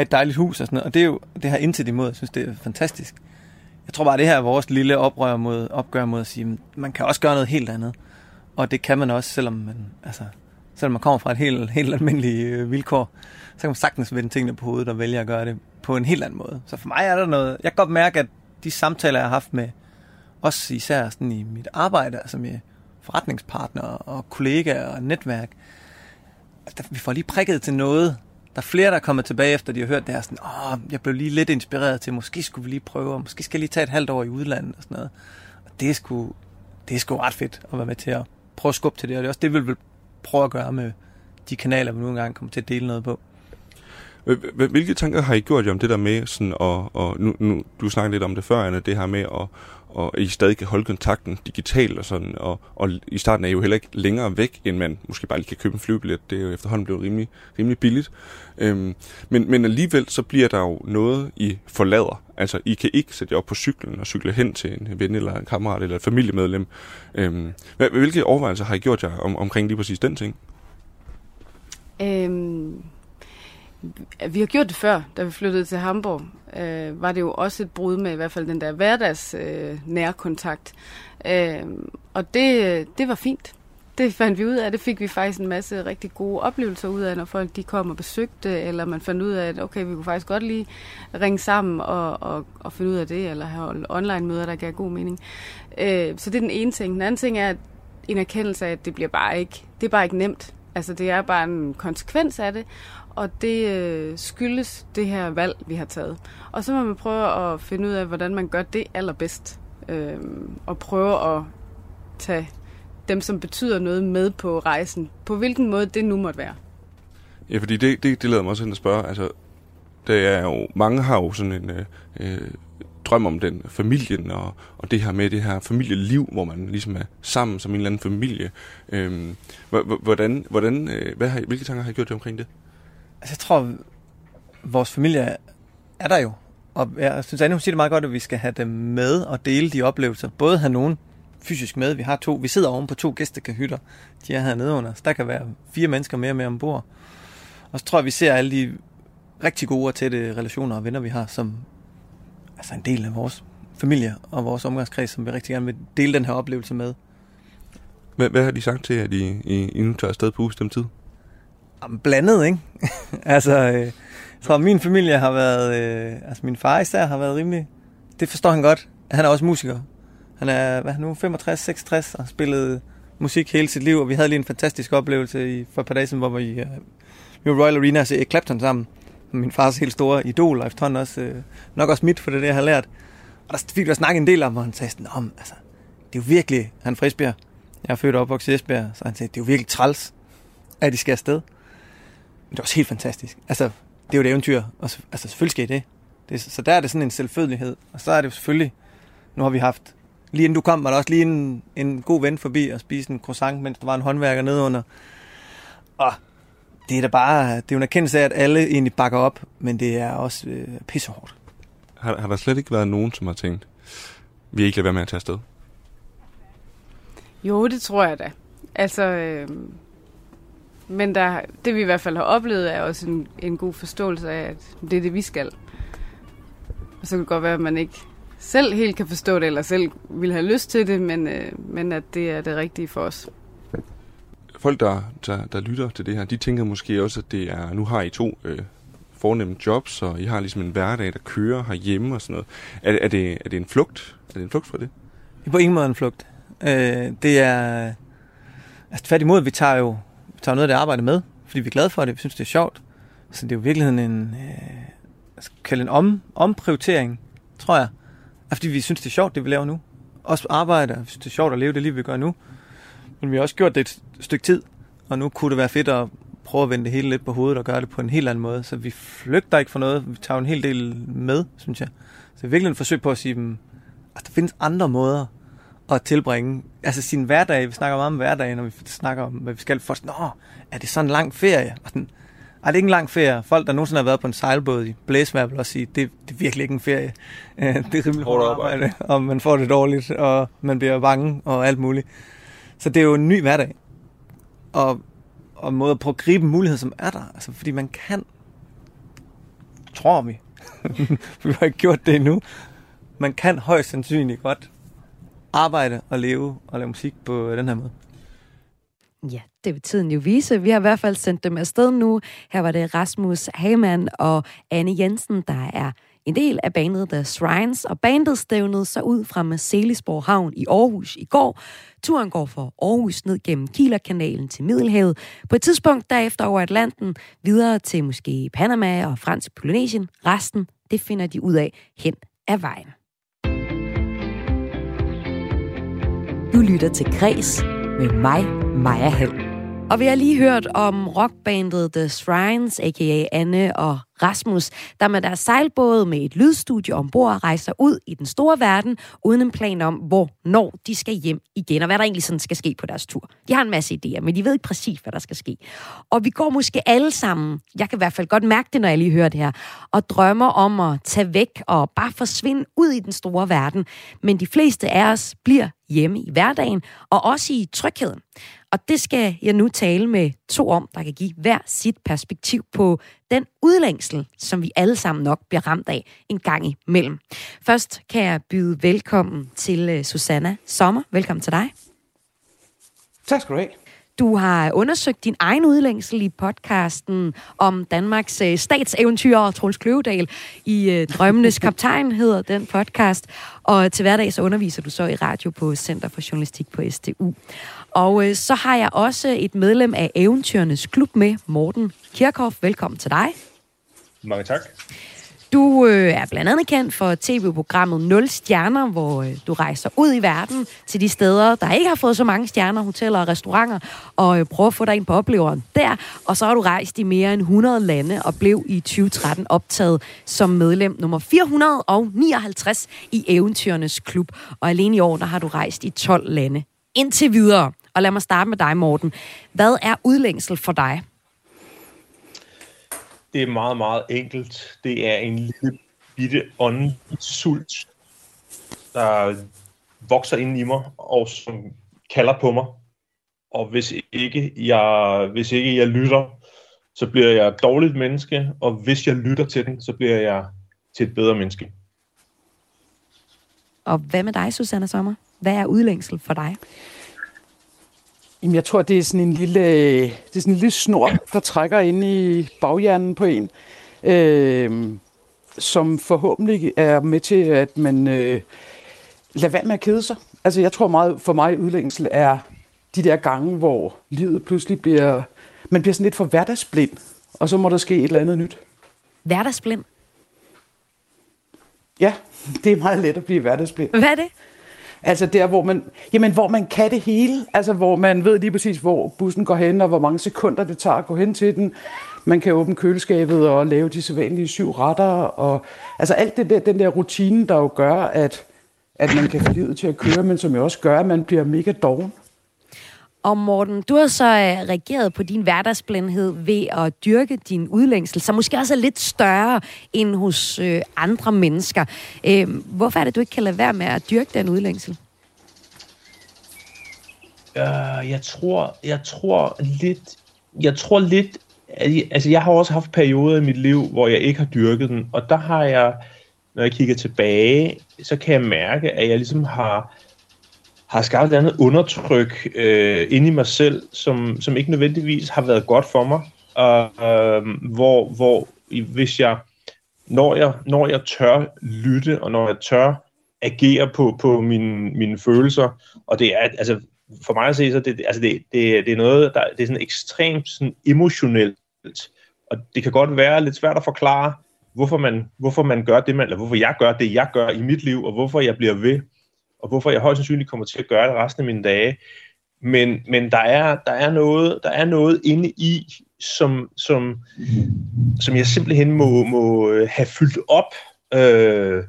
[SPEAKER 2] have et dejligt hus og sådan noget. Og det er jo det her intet imod. Jeg synes, det er fantastisk. Jeg tror bare, det her er vores lille oprør mod, opgør mod at sige, man kan også gøre noget helt andet. Og det kan man også, selvom man, altså, selvom man kommer fra et helt, helt almindeligt øh, vilkår, så kan man sagtens vende tingene på hovedet og vælge at gøre det på en helt anden måde. Så for mig er der noget, jeg kan godt mærke, at de samtaler, jeg har haft med, også især sådan i mit arbejde, altså med forretningspartnere og kollegaer og netværk, at vi får lige prikket til noget, der er flere, der er kommet tilbage efter, de har hørt det her, sådan, åh, jeg blev lige lidt inspireret til, måske skulle vi lige prøve, og måske skal jeg lige tage et halvt år i udlandet og sådan noget. Og det er sgu, det er sgu ret fedt at være med til at prøve at skubbe til det, og det er også det, vi vil prøve at gøre med de kanaler, vi nu engang kommer til at dele noget på.
[SPEAKER 6] Hvilke tanker har I gjort jer om det der med, sådan, og, og nu, nu, du snakkede lidt om det før, Anna, det her med at, og I stadig kan holde kontakten digitalt og sådan, og, og i starten er I jo heller ikke længere væk, end man måske bare lige kan købe en flybillet. Det er jo efterhånden blevet rimelig, rimelig billigt. Øhm, men, men alligevel så bliver der jo noget, I forlader. Altså, I kan ikke sætte jer op på cyklen og cykle hen til en ven eller en kammerat eller et familiemedlem. Øhm, hvilke overvejelser har I gjort jer om, omkring lige præcis den ting?
[SPEAKER 7] Øhm, vi har gjort det før, da vi flyttede til Hamburg. Øh, var det jo også et brud med i hvert fald den der hverdags øh, nærkontakt. Øh, og det, det var fint. Det fandt vi ud af. Det fik vi faktisk en masse rigtig gode oplevelser ud af, når folk de kom og besøgte, eller man fandt ud af, at okay, vi kunne faktisk godt lige ringe sammen og, og, og finde ud af det, eller have online-møder, der gav god mening. Øh, så det er den ene ting. Den anden ting er at en erkendelse af, at det bliver bare ikke, det er bare ikke nemt. Altså det er bare en konsekvens af det, og det øh, skyldes det her valg, vi har taget. Og så må man prøve at finde ud af, hvordan man gør det allerbedst. Øh, og prøve at tage dem, som betyder noget med på rejsen. På hvilken måde det nu måtte være.
[SPEAKER 6] Ja, fordi det, det, det lader mig også hen at spørge. Altså, det er jo, mange har jo sådan en øh, øh, drøm om den familien, og, og det her med det her familieliv, hvor man ligesom er sammen som en eller anden familie. Øh, hvordan, hvordan, øh, hvad har, hvilke tanker har I gjort omkring det?
[SPEAKER 2] Altså, jeg tror, vores familie er der jo. Og jeg synes, Anne, hun siger det meget godt, at vi skal have dem med og dele de oplevelser. Både have nogen fysisk med. Vi har to. Vi sidder oven på to gæstekahytter. De er hernede under. Så der kan være fire mennesker mere med ombord. Og så tror jeg, vi ser alle de rigtig gode og tætte relationer og venner, vi har, som altså en del af vores familie og vores omgangskreds, som vi rigtig gerne vil dele den her oplevelse med.
[SPEAKER 6] Hvad, hvad har de sagt til, at I, I, I nu tager afsted på ubestemt tid?
[SPEAKER 2] Blandet, ikke? altså, øh, jeg tror, min familie har været... Øh, altså, min far især har været rimelig... Det forstår han godt. Han er også musiker. Han er, hvad er nu, 65, 66 og har spillet musik hele sit liv, og vi havde lige en fantastisk oplevelse i, for et par dage siden, hvor vi, øh, vi var Royal Arena og se Clapton sammen. Min fars helt store idol, og efterhånden også, øh, nok også mit for det, det jeg har lært. Og der fik vi at snakke en del om, hvor han sagde sådan, om, altså, det er jo virkelig, han er fra Esbjerg. Jeg er født og opvokset i Esbjerg, så han sagde, det er jo virkelig træls, at de skal afsted. Men det var også helt fantastisk. Altså, det er jo et eventyr, og altså, selvfølgelig skal I det. det. Så der er det sådan en selvfølgelighed. Og så er det jo selvfølgelig, nu har vi haft, lige inden du kom, var der også lige en, en god ven forbi og spise en croissant, mens der var en håndværker nede under. Og det er da bare, det er jo en erkendelse af, at alle egentlig bakker op, men det er også øh, pissehårdt.
[SPEAKER 6] Har, har der slet ikke været nogen, som har tænkt, vi ikke lade være med at tage afsted?
[SPEAKER 7] Jo, det tror jeg da. Altså, øh, men der, det vi i hvert fald har oplevet, er også en, en god forståelse af, at det er det, vi skal. Og så kan det godt være, at man ikke selv helt kan forstå det, eller selv vil have lyst til det, men, øh, men at det er det rigtige for os.
[SPEAKER 6] Folk, der, der, der lytter til det her, de tænker måske også, at det er, nu har I to øh, fornemme jobs, og I har ligesom en hverdag, der kører herhjemme og sådan noget. Er, er, det, er det en flugt? Er det en flugt fra det?
[SPEAKER 2] Det er på ingen måde en flugt. Øh, det er... Altså tværtimod, vi tager jo tager noget af det arbejde med, fordi vi er glade for det, vi synes, det er sjovt. Så det er jo i virkeligheden en, øh, skal kalde en om, omprioritering, tror jeg. Fordi vi synes, det er sjovt, det vi laver nu. Også arbejde, vi synes, det er sjovt at leve det liv, vi gør nu. Men vi har også gjort det et stykke tid, og nu kunne det være fedt at prøve at vende det hele lidt på hovedet og gøre det på en helt anden måde. Så vi flygter ikke fra noget, vi tager en hel del med, synes jeg. Så det er virkelig en forsøg på at sige at der findes andre måder at tilbringe altså sin hverdag. Vi snakker meget om hverdagen, når vi snakker om, hvad vi skal. for. Nå, er det sådan en lang ferie? Og sådan, er det ikke en lang ferie? Folk, der nogensinde har været på en sejlbåd i blæsvær, vil også sige, det, det er virkelig ikke en ferie. det er rimelig hårdt arbejde, og man får det dårligt, og man bliver bange og alt muligt. Så det er jo en ny hverdag. Og, og måde at prøve at gribe en mulighed, som er der. Altså, fordi man kan, tror vi, vi har ikke gjort det endnu, man kan højst sandsynligt godt arbejde og leve og lave musik på den her måde.
[SPEAKER 1] Ja, det vil tiden jo vise. Vi har i hvert fald sendt dem afsted nu. Her var det Rasmus Hagemann og Anne Jensen, der er en del af bandet The Shrines, og bandet stævnede sig ud fra Marcelisborg Havn i Aarhus i går. Turen går fra Aarhus ned gennem Kielerkanalen til Middelhavet. På et tidspunkt derefter over Atlanten, videre til måske Panama og Fransk Polynesien. Resten, det finder de ud af hen ad vejen. Du lytter til Græs med mig, Maja Hall. Og vi har lige hørt om rockbandet The Shrines, a.k.a. Anne og Rasmus, der med deres sejlbåde med et lydstudie ombord rejser ud i den store verden, uden en plan om, hvornår de skal hjem igen, og hvad der egentlig sådan skal ske på deres tur. De har en masse idéer, men de ved ikke præcis, hvad der skal ske. Og vi går måske alle sammen, jeg kan i hvert fald godt mærke det, når jeg lige hører det her, og drømmer om at tage væk og bare forsvinde ud i den store verden. Men de fleste af os bliver hjemme i hverdagen, og også i trygheden. Og det skal jeg nu tale med to om, der kan give hver sit perspektiv på den udlængsel, som vi alle sammen nok bliver ramt af en gang imellem. Først kan jeg byde velkommen til øh, Susanna Sommer. Velkommen til dig.
[SPEAKER 8] Tak skal du have.
[SPEAKER 1] Du har undersøgt din egen udlængsel i podcasten om Danmarks øh, statseventyr og Troels Kløvedal i øh, Drømmenes Kaptajn hedder den podcast. Og til hverdag så underviser du så i radio på Center for Journalistik på STU. Og øh, så har jeg også et medlem af Eventyrernes Klub med, Morten Kirchhoff. Velkommen til dig.
[SPEAKER 9] Mange tak.
[SPEAKER 1] Du øh, er blandt andet kendt for tv-programmet 0 Stjerner, hvor øh, du rejser ud i verden til de steder, der ikke har fået så mange stjerner, hoteller og restauranter, og øh, prøver at få dig ind på opleveren der. Og så har du rejst i mere end 100 lande og blev i 2013 optaget som medlem nummer 459 i Eventyrernes Klub. Og alene i år, der har du rejst i 12 lande. Indtil videre. Og lad mig starte med dig, Morten. Hvad er udlængsel for dig?
[SPEAKER 9] Det er meget, meget enkelt. Det er en lille bitte åndelig sult, der vokser ind i mig, og som kalder på mig. Og hvis ikke jeg, hvis ikke jeg lytter, så bliver jeg et dårligt menneske, og hvis jeg lytter til den, så bliver jeg til et bedre menneske.
[SPEAKER 1] Og hvad med dig, Susanne Sommer? Hvad er udlængsel for dig?
[SPEAKER 8] Jamen, jeg tror, det er sådan en lille, det er sådan en lille snor, der trækker ind i baghjernen på en, øh, som forhåbentlig er med til, at man øh, lader være med at kede sig. Altså, jeg tror meget, for mig udlængsel er de der gange, hvor livet pludselig bliver, man bliver sådan lidt for hverdagsblind, og så må der ske et eller andet nyt.
[SPEAKER 1] Hverdagsblind?
[SPEAKER 8] Ja, det er meget let at blive hverdagsblind.
[SPEAKER 1] Hvad er det?
[SPEAKER 8] Altså der, hvor man, jamen, hvor man kan det hele. Altså hvor man ved lige præcis, hvor bussen går hen, og hvor mange sekunder det tager at gå hen til den. Man kan åbne køleskabet og lave de sædvanlige syv retter. Og, altså alt det der, den der rutine, der jo gør, at, at man kan få livet til at køre, men som jo også gør, at man bliver mega doven.
[SPEAKER 1] Og Morten, du har så øh, reageret på din hverdagsblindhed ved at dyrke din udlængsel, som måske også er lidt større end hos øh, andre mennesker. Øh, hvorfor er det, du ikke kan lade være med at dyrke den udlængsel?
[SPEAKER 9] Uh, jeg tror, jeg tror lidt, jeg tror lidt, altså jeg har også haft perioder i mit liv, hvor jeg ikke har dyrket den, og der har jeg, når jeg kigger tilbage, så kan jeg mærke, at jeg ligesom har har skabt et andet undertryk øh, inde i mig selv, som, som ikke nødvendigvis har været godt for mig. Og, øh, hvor, hvor hvis jeg, når jeg, når jeg tør lytte, og når jeg tør agere på, på mine, mine følelser, og det er, altså, for mig at se, så det, altså det, det, det er noget, der, det er sådan ekstremt sådan emotionelt, og det kan godt være lidt svært at forklare, hvorfor man, hvorfor man gør det, man, eller hvorfor jeg gør det, jeg gør i mit liv, og hvorfor jeg bliver ved og hvorfor jeg højst sandsynligt kommer til at gøre det resten af mine dage. Men, men der, er, der, er noget, der er noget inde i, som, som, som jeg simpelthen må, må øh, have fyldt op. Øh,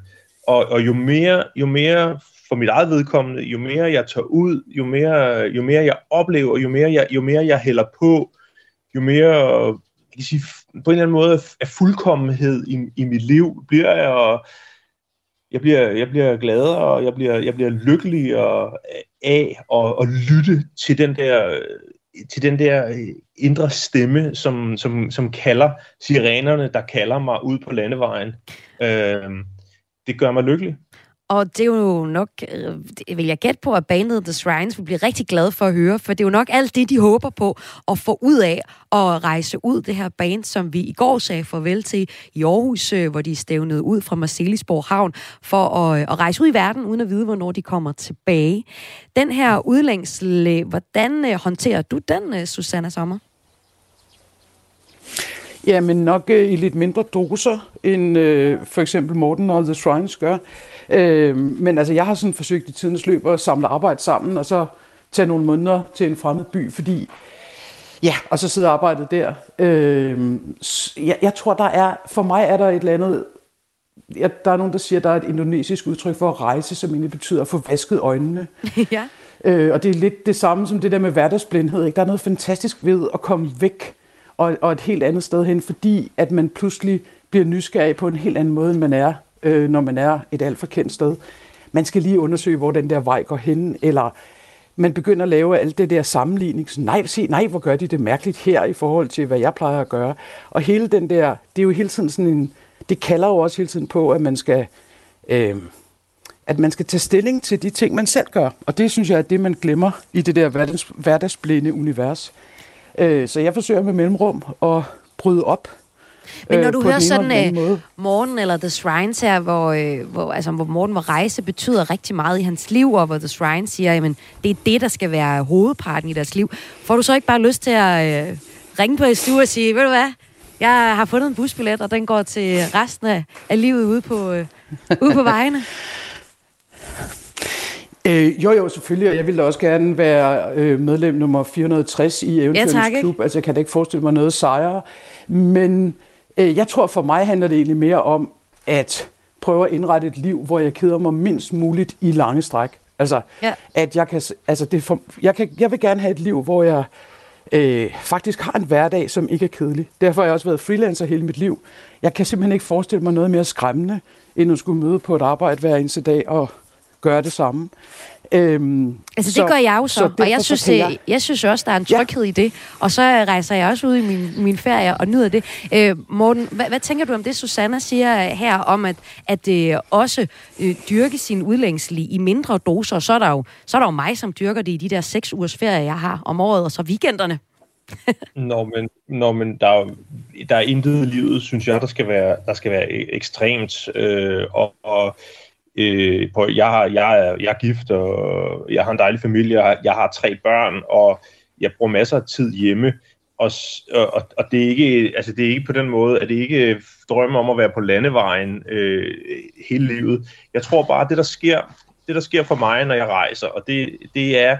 [SPEAKER 9] og, og jo mere, jo mere for mit eget vedkommende, jo mere jeg tager ud, jo mere, jo mere jeg oplever, jo mere jeg, jo mere jeg hælder på, jo mere jeg kan sige, på en eller anden måde af fuldkommenhed i, i mit liv bliver jeg, og jeg bliver, jeg bliver gladere, og jeg bliver, jeg bliver lykkelig og, af at, at lytte til den der til den der øh, indre stemme, som, som, som kalder sirenerne, der kalder mig ud på landevejen. Øh, det gør mig lykkelig.
[SPEAKER 1] Og det er jo nok, øh, vil jeg gætte på, at bandet The Shrines vil blive rigtig glad for at høre, for det er jo nok alt det, de håber på at få ud af at rejse ud det her band, som vi i går sagde farvel til i Aarhus, øh, hvor de stævnede ud fra Marcelisborg Havn for at, øh, at rejse ud i verden, uden at vide, hvornår de kommer tilbage. Den her udlængsel, hvordan øh, håndterer du den, øh, Susanna Sommer?
[SPEAKER 8] Ja, men nok øh, i lidt mindre doser, end øh, for eksempel Morten og The Shrines gør. Øh, men altså, jeg har sådan forsøgt i tidens løb at samle arbejde sammen, og så tage nogle måneder til en fremmed by, fordi Ja, og så sidder arbejdet der. Øh, jeg, jeg tror, der er, for mig er der et eller andet, ja, der er nogen, der siger, der er et indonesisk udtryk for at rejse, som egentlig betyder at få vasket øjnene.
[SPEAKER 1] ja.
[SPEAKER 8] Øh, og det er lidt det samme som det der med hverdagsblindhed. Ikke? Der er noget fantastisk ved at komme væk og, og et helt andet sted hen, fordi at man pludselig bliver nysgerrig på en helt anden måde, end man er, øh, når man er et alt for kendt sted. Man skal lige undersøge, hvor den der vej går hen, eller man begynder at lave alt det der sammenligning. Så nej, se, nej, hvor gør de det mærkeligt her i forhold til, hvad jeg plejer at gøre. Og hele den der, det er jo hele tiden sådan en, det kalder jo også hele tiden på, at man skal, øh, at man skal tage stilling til de ting, man selv gør. Og det synes jeg er det, man glemmer i det der hverdags, hverdagsblinde univers. Øh, så jeg forsøger med mellemrum at bryde op
[SPEAKER 1] men når øh, du hører sådan uh, Morten eller The Shrines her, hvor, øh, hvor, altså, hvor Morten, hvor rejse betyder rigtig meget i hans liv, og hvor The Shrine siger, at det er det, der skal være hovedparten i deres liv. Får du så ikke bare lyst til at uh, ringe på SU og sige, ved du hvad, jeg har fundet en busbillet, og den går til resten af, af livet ude på, uh, ude på vejene?
[SPEAKER 8] Øh, jo, jo, selvfølgelig, og jeg ville også gerne være øh, medlem nummer 460 i Eventyrens ja, Klub. Altså, jeg kan da ikke forestille mig noget sejre. Men Øh, jeg tror for mig handler det egentlig mere om at prøve at indrette et liv, hvor jeg keder mig mindst muligt i lange stræk. Altså, ja. at jeg kan, altså det for, jeg, kan, jeg vil gerne have et liv, hvor jeg øh, faktisk har en hverdag, som ikke er kedelig. Derfor har jeg også været freelancer hele mit liv. Jeg kan simpelthen ikke forestille mig noget mere skræmmende, end at skulle møde på et arbejde hver eneste dag og gøre det samme.
[SPEAKER 1] Øhm, altså så, det gør jeg jo så, så og jeg synes, jeg... Jeg, synes også, der er en tryghed ja. i det. Og så rejser jeg også ud i min, min ferie og nyder det. Øh, Morten, hvad, hvad tænker du om det, Susanna siger her, om at, at det også øh, dyrke sin udlængsel i mindre doser, og så er, der jo, så er der jo mig, som dyrker det i de der seks ugers ferie, jeg har om året, og så weekenderne.
[SPEAKER 9] Nå, men, nå, men der, er, der er intet i livet, synes jeg, der skal være, der skal være ekstremt. Øh, og, og Øh, på, jeg, har, jeg, er, jeg er gift, og jeg har en dejlig familie, jeg har, jeg har tre børn, og jeg bruger masser af tid hjemme. Og, og, og det, er ikke, altså det er ikke på den måde, at det ikke drømmer om at være på landevejen øh, hele livet. Jeg tror bare, at det der sker, det der sker for mig, når jeg rejser, og det, det er,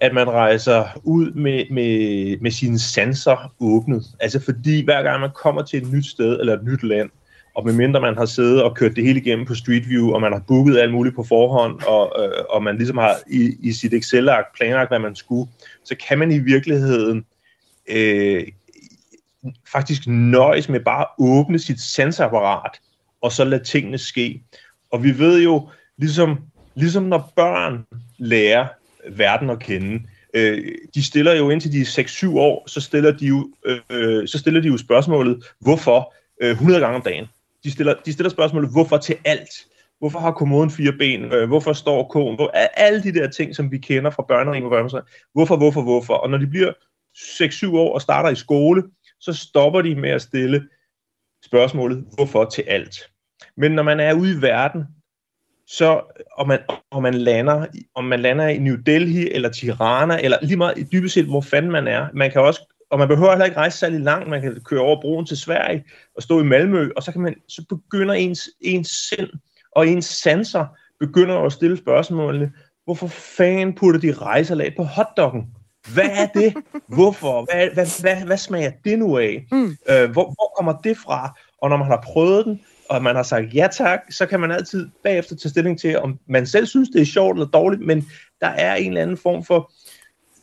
[SPEAKER 9] at man rejser ud med, med, med sine sanser åbnet. Altså fordi hver gang man kommer til et nyt sted eller et nyt land, og medmindre man har siddet og kørt det hele igennem på Street View, og man har booket alt muligt på forhånd, og, øh, og man ligesom har i, i sit Excel-ark planlagt, hvad man skulle, så kan man i virkeligheden øh, faktisk nøjes med bare at åbne sit sensorapparat, og så lade tingene ske. Og vi ved jo, ligesom, ligesom når børn lærer verden at kende, øh, de stiller jo indtil de er 6-7 år, så stiller de jo, øh, øh, så stiller de jo spørgsmålet, hvorfor, øh, 100 gange om dagen de stiller, de stiller spørgsmålet, hvorfor til alt? Hvorfor har kommoden fire ben? Øh, hvorfor står konen? Hvor, alle de der ting, som vi kender fra børnering og børnering. Hvorfor, hvorfor, hvorfor? Og når de bliver 6-7 år og starter i skole, så stopper de med at stille spørgsmålet, hvorfor til alt? Men når man er ude i verden, så, og man, og man lander, om man lander i New Delhi, eller Tirana, eller lige meget dybest set, hvor fanden man er, man kan også og man behøver heller ikke rejse særlig langt. Man kan køre over broen til Sverige og stå i Malmø, og så, kan man, så begynder ens, ens sind og ens sanser begynder at stille spørgsmålene. Hvorfor fanden putter de rejselag på hotdoggen? Hvad er det? Hvorfor? Hvad, hvad, hvad, hvad smager det nu af? Mm. Øh, hvor, hvor kommer det fra? Og når man har prøvet den, og man har sagt ja tak, så kan man altid bagefter tage stilling til, om man selv synes, det er sjovt eller dårligt, men der er en eller anden form for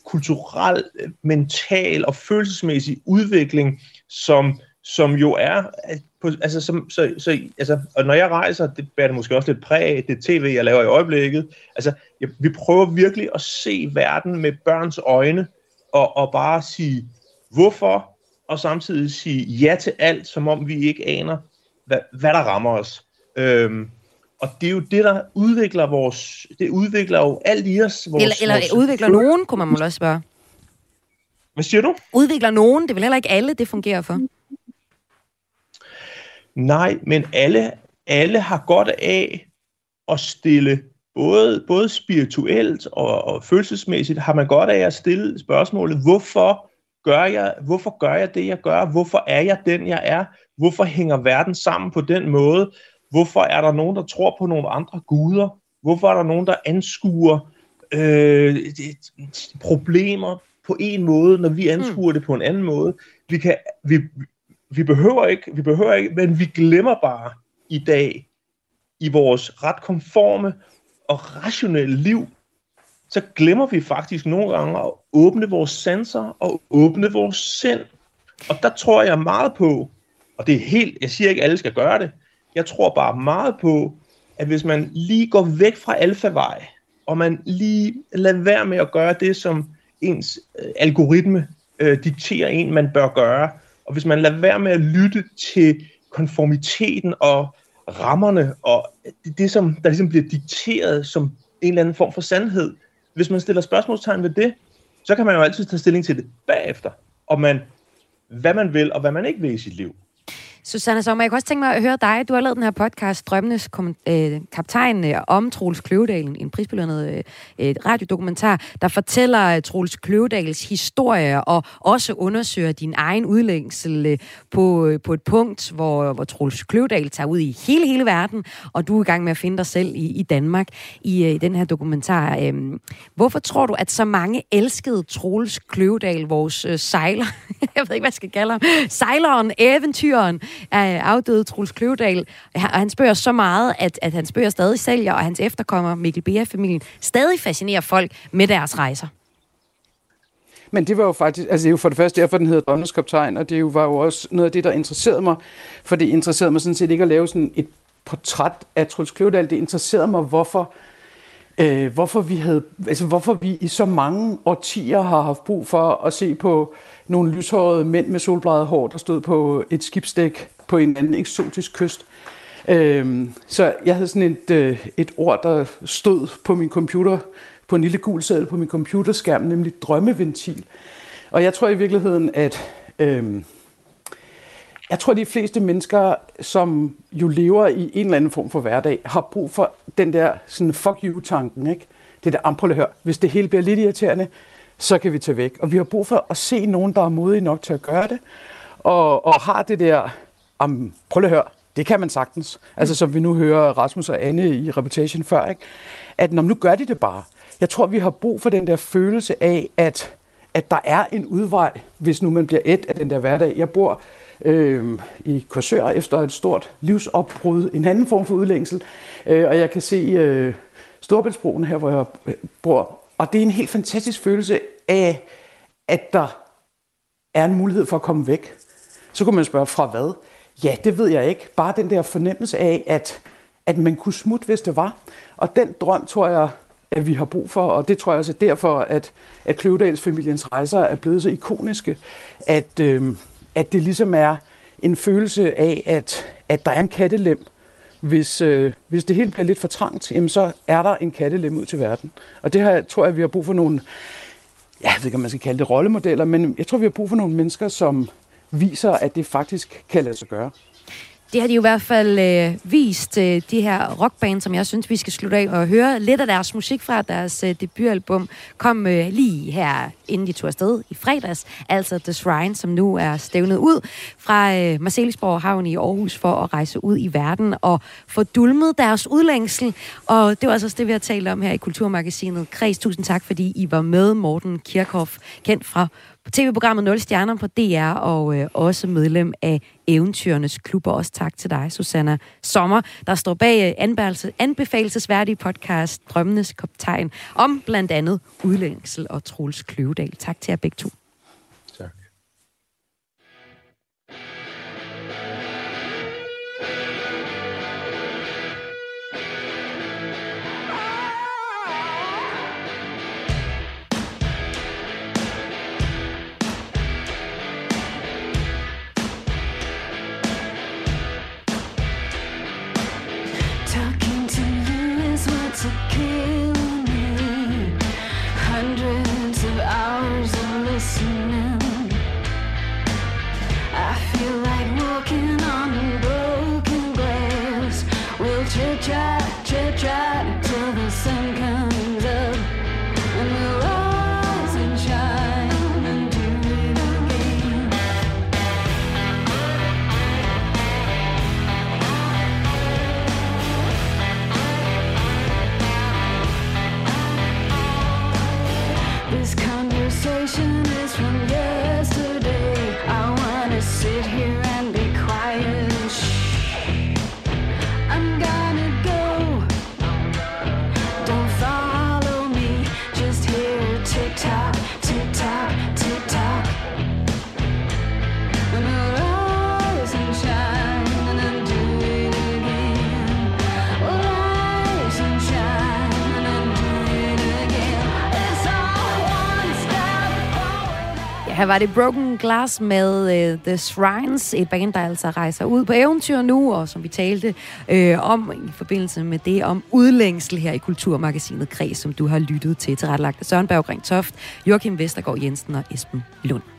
[SPEAKER 9] kulturel, mental og følelsesmæssig udvikling, som, som jo er, på, altså, som, så, så, altså, og når jeg rejser, det bærer det måske også lidt præg af, det tv, jeg laver i øjeblikket, altså, jeg, vi prøver virkelig at se verden med børns øjne, og, og bare sige, hvorfor, og samtidig sige ja til alt, som om vi ikke aner, hvad, hvad der rammer os. Øhm, og det er jo det, der udvikler vores... Det udvikler jo alt i os. Vores,
[SPEAKER 1] eller eller vores udvikler følelse. nogen, kunne man måske også spørge.
[SPEAKER 9] Hvad siger du?
[SPEAKER 1] Udvikler nogen. Det er vel heller ikke alle, det fungerer for.
[SPEAKER 9] Nej, men alle, alle har godt af at stille, både, både spirituelt og, og følelsesmæssigt, har man godt af at stille spørgsmålet, hvorfor gør jeg, hvorfor gør jeg det, jeg gør? Hvorfor er jeg den, jeg er? Hvorfor hænger verden sammen på den måde? Hvorfor er der nogen, der tror på nogle andre guder? Hvorfor er der nogen, der anskuer øh, problemer på en måde, når vi anskuer mm. det på en anden måde. Vi, kan, vi, vi, behøver ikke, vi behøver ikke, men vi glemmer bare i dag, i vores ret konforme og rationelle liv, så glemmer vi faktisk nogle gange at åbne vores sanser og åbne vores sind. Og der tror jeg meget på, og det er helt, jeg siger ikke, at alle skal gøre det, jeg tror bare meget på, at hvis man lige går væk fra alfavej, og man lige lader være med at gøre det, som ens øh, algoritme øh, dikterer en, man bør gøre, og hvis man lader være med at lytte til konformiteten og rammerne, og det, det som der ligesom bliver dikteret som en eller anden form for sandhed, hvis man stiller spørgsmålstegn ved det, så kan man jo altid tage stilling til det bagefter, og man, hvad man vil og hvad man ikke vil i sit liv.
[SPEAKER 1] Susanne Sommer, jeg kunne også tænke mig at høre dig. Du har lavet den her podcast, Drømmenes øh, kaptajn, øh, om Troels Kløvedal, en prisbelønnet øh, radiodokumentar, der fortæller øh, Troels Kløvedals historie og også undersøger din egen udlængsel øh, på, øh, på et punkt, hvor, hvor Troels Kløvedal tager ud i hele, hele verden, og du er i gang med at finde dig selv i, i Danmark i, i den her dokumentar. Øh, hvorfor tror du, at så mange elskede Troels Kløvedal, vores sejler, jeg ved ikke, hvad jeg skal kalde ham, sejleren, eventyren, er afdøde Truls Kløvedal. Og han spørger så meget, at, at han spørger stadig sælger, og hans efterkommer, Mikkel Bea-familien, stadig fascinerer folk med deres rejser.
[SPEAKER 8] Men det var jo faktisk, altså det er jo for det første derfor, den hedder Drømmes Kaptajn, og det var jo også noget af det, der interesserede mig, for det interesserede mig sådan set ikke at lave sådan et portræt af Truls Kløvedal, det interesserede mig, hvorfor, øh, hvorfor, vi havde, altså hvorfor vi i så mange årtier har haft brug for at se på nogle lyshårede mænd med solbladet hår, der stod på et skibsdæk på en anden eksotisk kyst. Øhm, så jeg havde sådan et, øh, et ord, der stod på min computer, på en lille gul sædel på min computerskærm, nemlig drømmeventil. Og jeg tror i virkeligheden, at øhm, jeg tror, at de fleste mennesker, som jo lever i en eller anden form for hverdag, har brug for den der sådan fuck you-tanken, ikke? Det der, prøv hør, hvis det hele bliver lidt irriterende, så kan vi tage væk. Og vi har brug for at se nogen, der er modige nok til at gøre det, og, og har det der, om, prøv at høre, det kan man sagtens. Altså som vi nu hører Rasmus og Anne i reputation før, ikke? at når nu gør de det bare. Jeg tror, vi har brug for den der følelse af, at, at der er en udvej, hvis nu man bliver et af den der hverdag. Jeg bor øh, i Korsør efter et stort livsopbrud, en anden form for udlængsel, øh, og jeg kan se øh, Storbæltsbroen her, hvor jeg bor, og det er en helt fantastisk følelse af, at der er en mulighed for at komme væk. Så kunne man spørge, fra hvad? Ja, det ved jeg ikke. Bare den der fornemmelse af, at, at man kunne smutte, hvis det var. Og den drøm, tror jeg, at vi har brug for, og det tror jeg også er derfor, at, at Kløvedals familiens rejser er blevet så ikoniske, at, øh, at det ligesom er en følelse af, at, at der er en kattelem, hvis, øh, hvis det hele bliver lidt for trangt, jamen så er der en kattelem ud til verden. Og det her tror jeg, vi har brug for nogle, jeg ved ikke, om man skal kalde det rollemodeller, men jeg tror, vi har brug for nogle mennesker, som viser, at det faktisk kan lade sig gøre.
[SPEAKER 1] Det har de jo i hvert fald øh, vist, øh, de her rockband, som jeg synes, vi skal slutte af og høre lidt af deres musik fra. Deres øh, debutalbum kom øh, lige her, inden de tog afsted i fredags. Altså The Shrine, som nu er stævnet ud fra øh, Marcelisborg Havn i Aarhus for at rejse ud i verden og få dulmet deres udlængsel. Og det var altså også det, vi har talt om her i Kulturmagasinet. Kreds, tusind tak, fordi I var med. Morten Kirchhoff, kendt fra tv-programmet 0 Stjerner på DR, og øh, også medlem af Eventyrenes Klub. Og også tak til dig, Susanna Sommer, der står bag øh, anbefalesværdige podcast Drømmenes Kaptajn om blandt andet udlængsel og Troels Kløvedal. Tak til jer begge to. Her var det Broken Glass med uh, The Shrines, et band, der altså rejser ud på eventyr nu, og som vi talte uh, om i forbindelse med det om udlængsel her i Kulturmagasinet Kreds, som du har lyttet til, tilrettelagt af Søren Berggren Toft, Joachim Vestergaard Jensen og Esben Lund.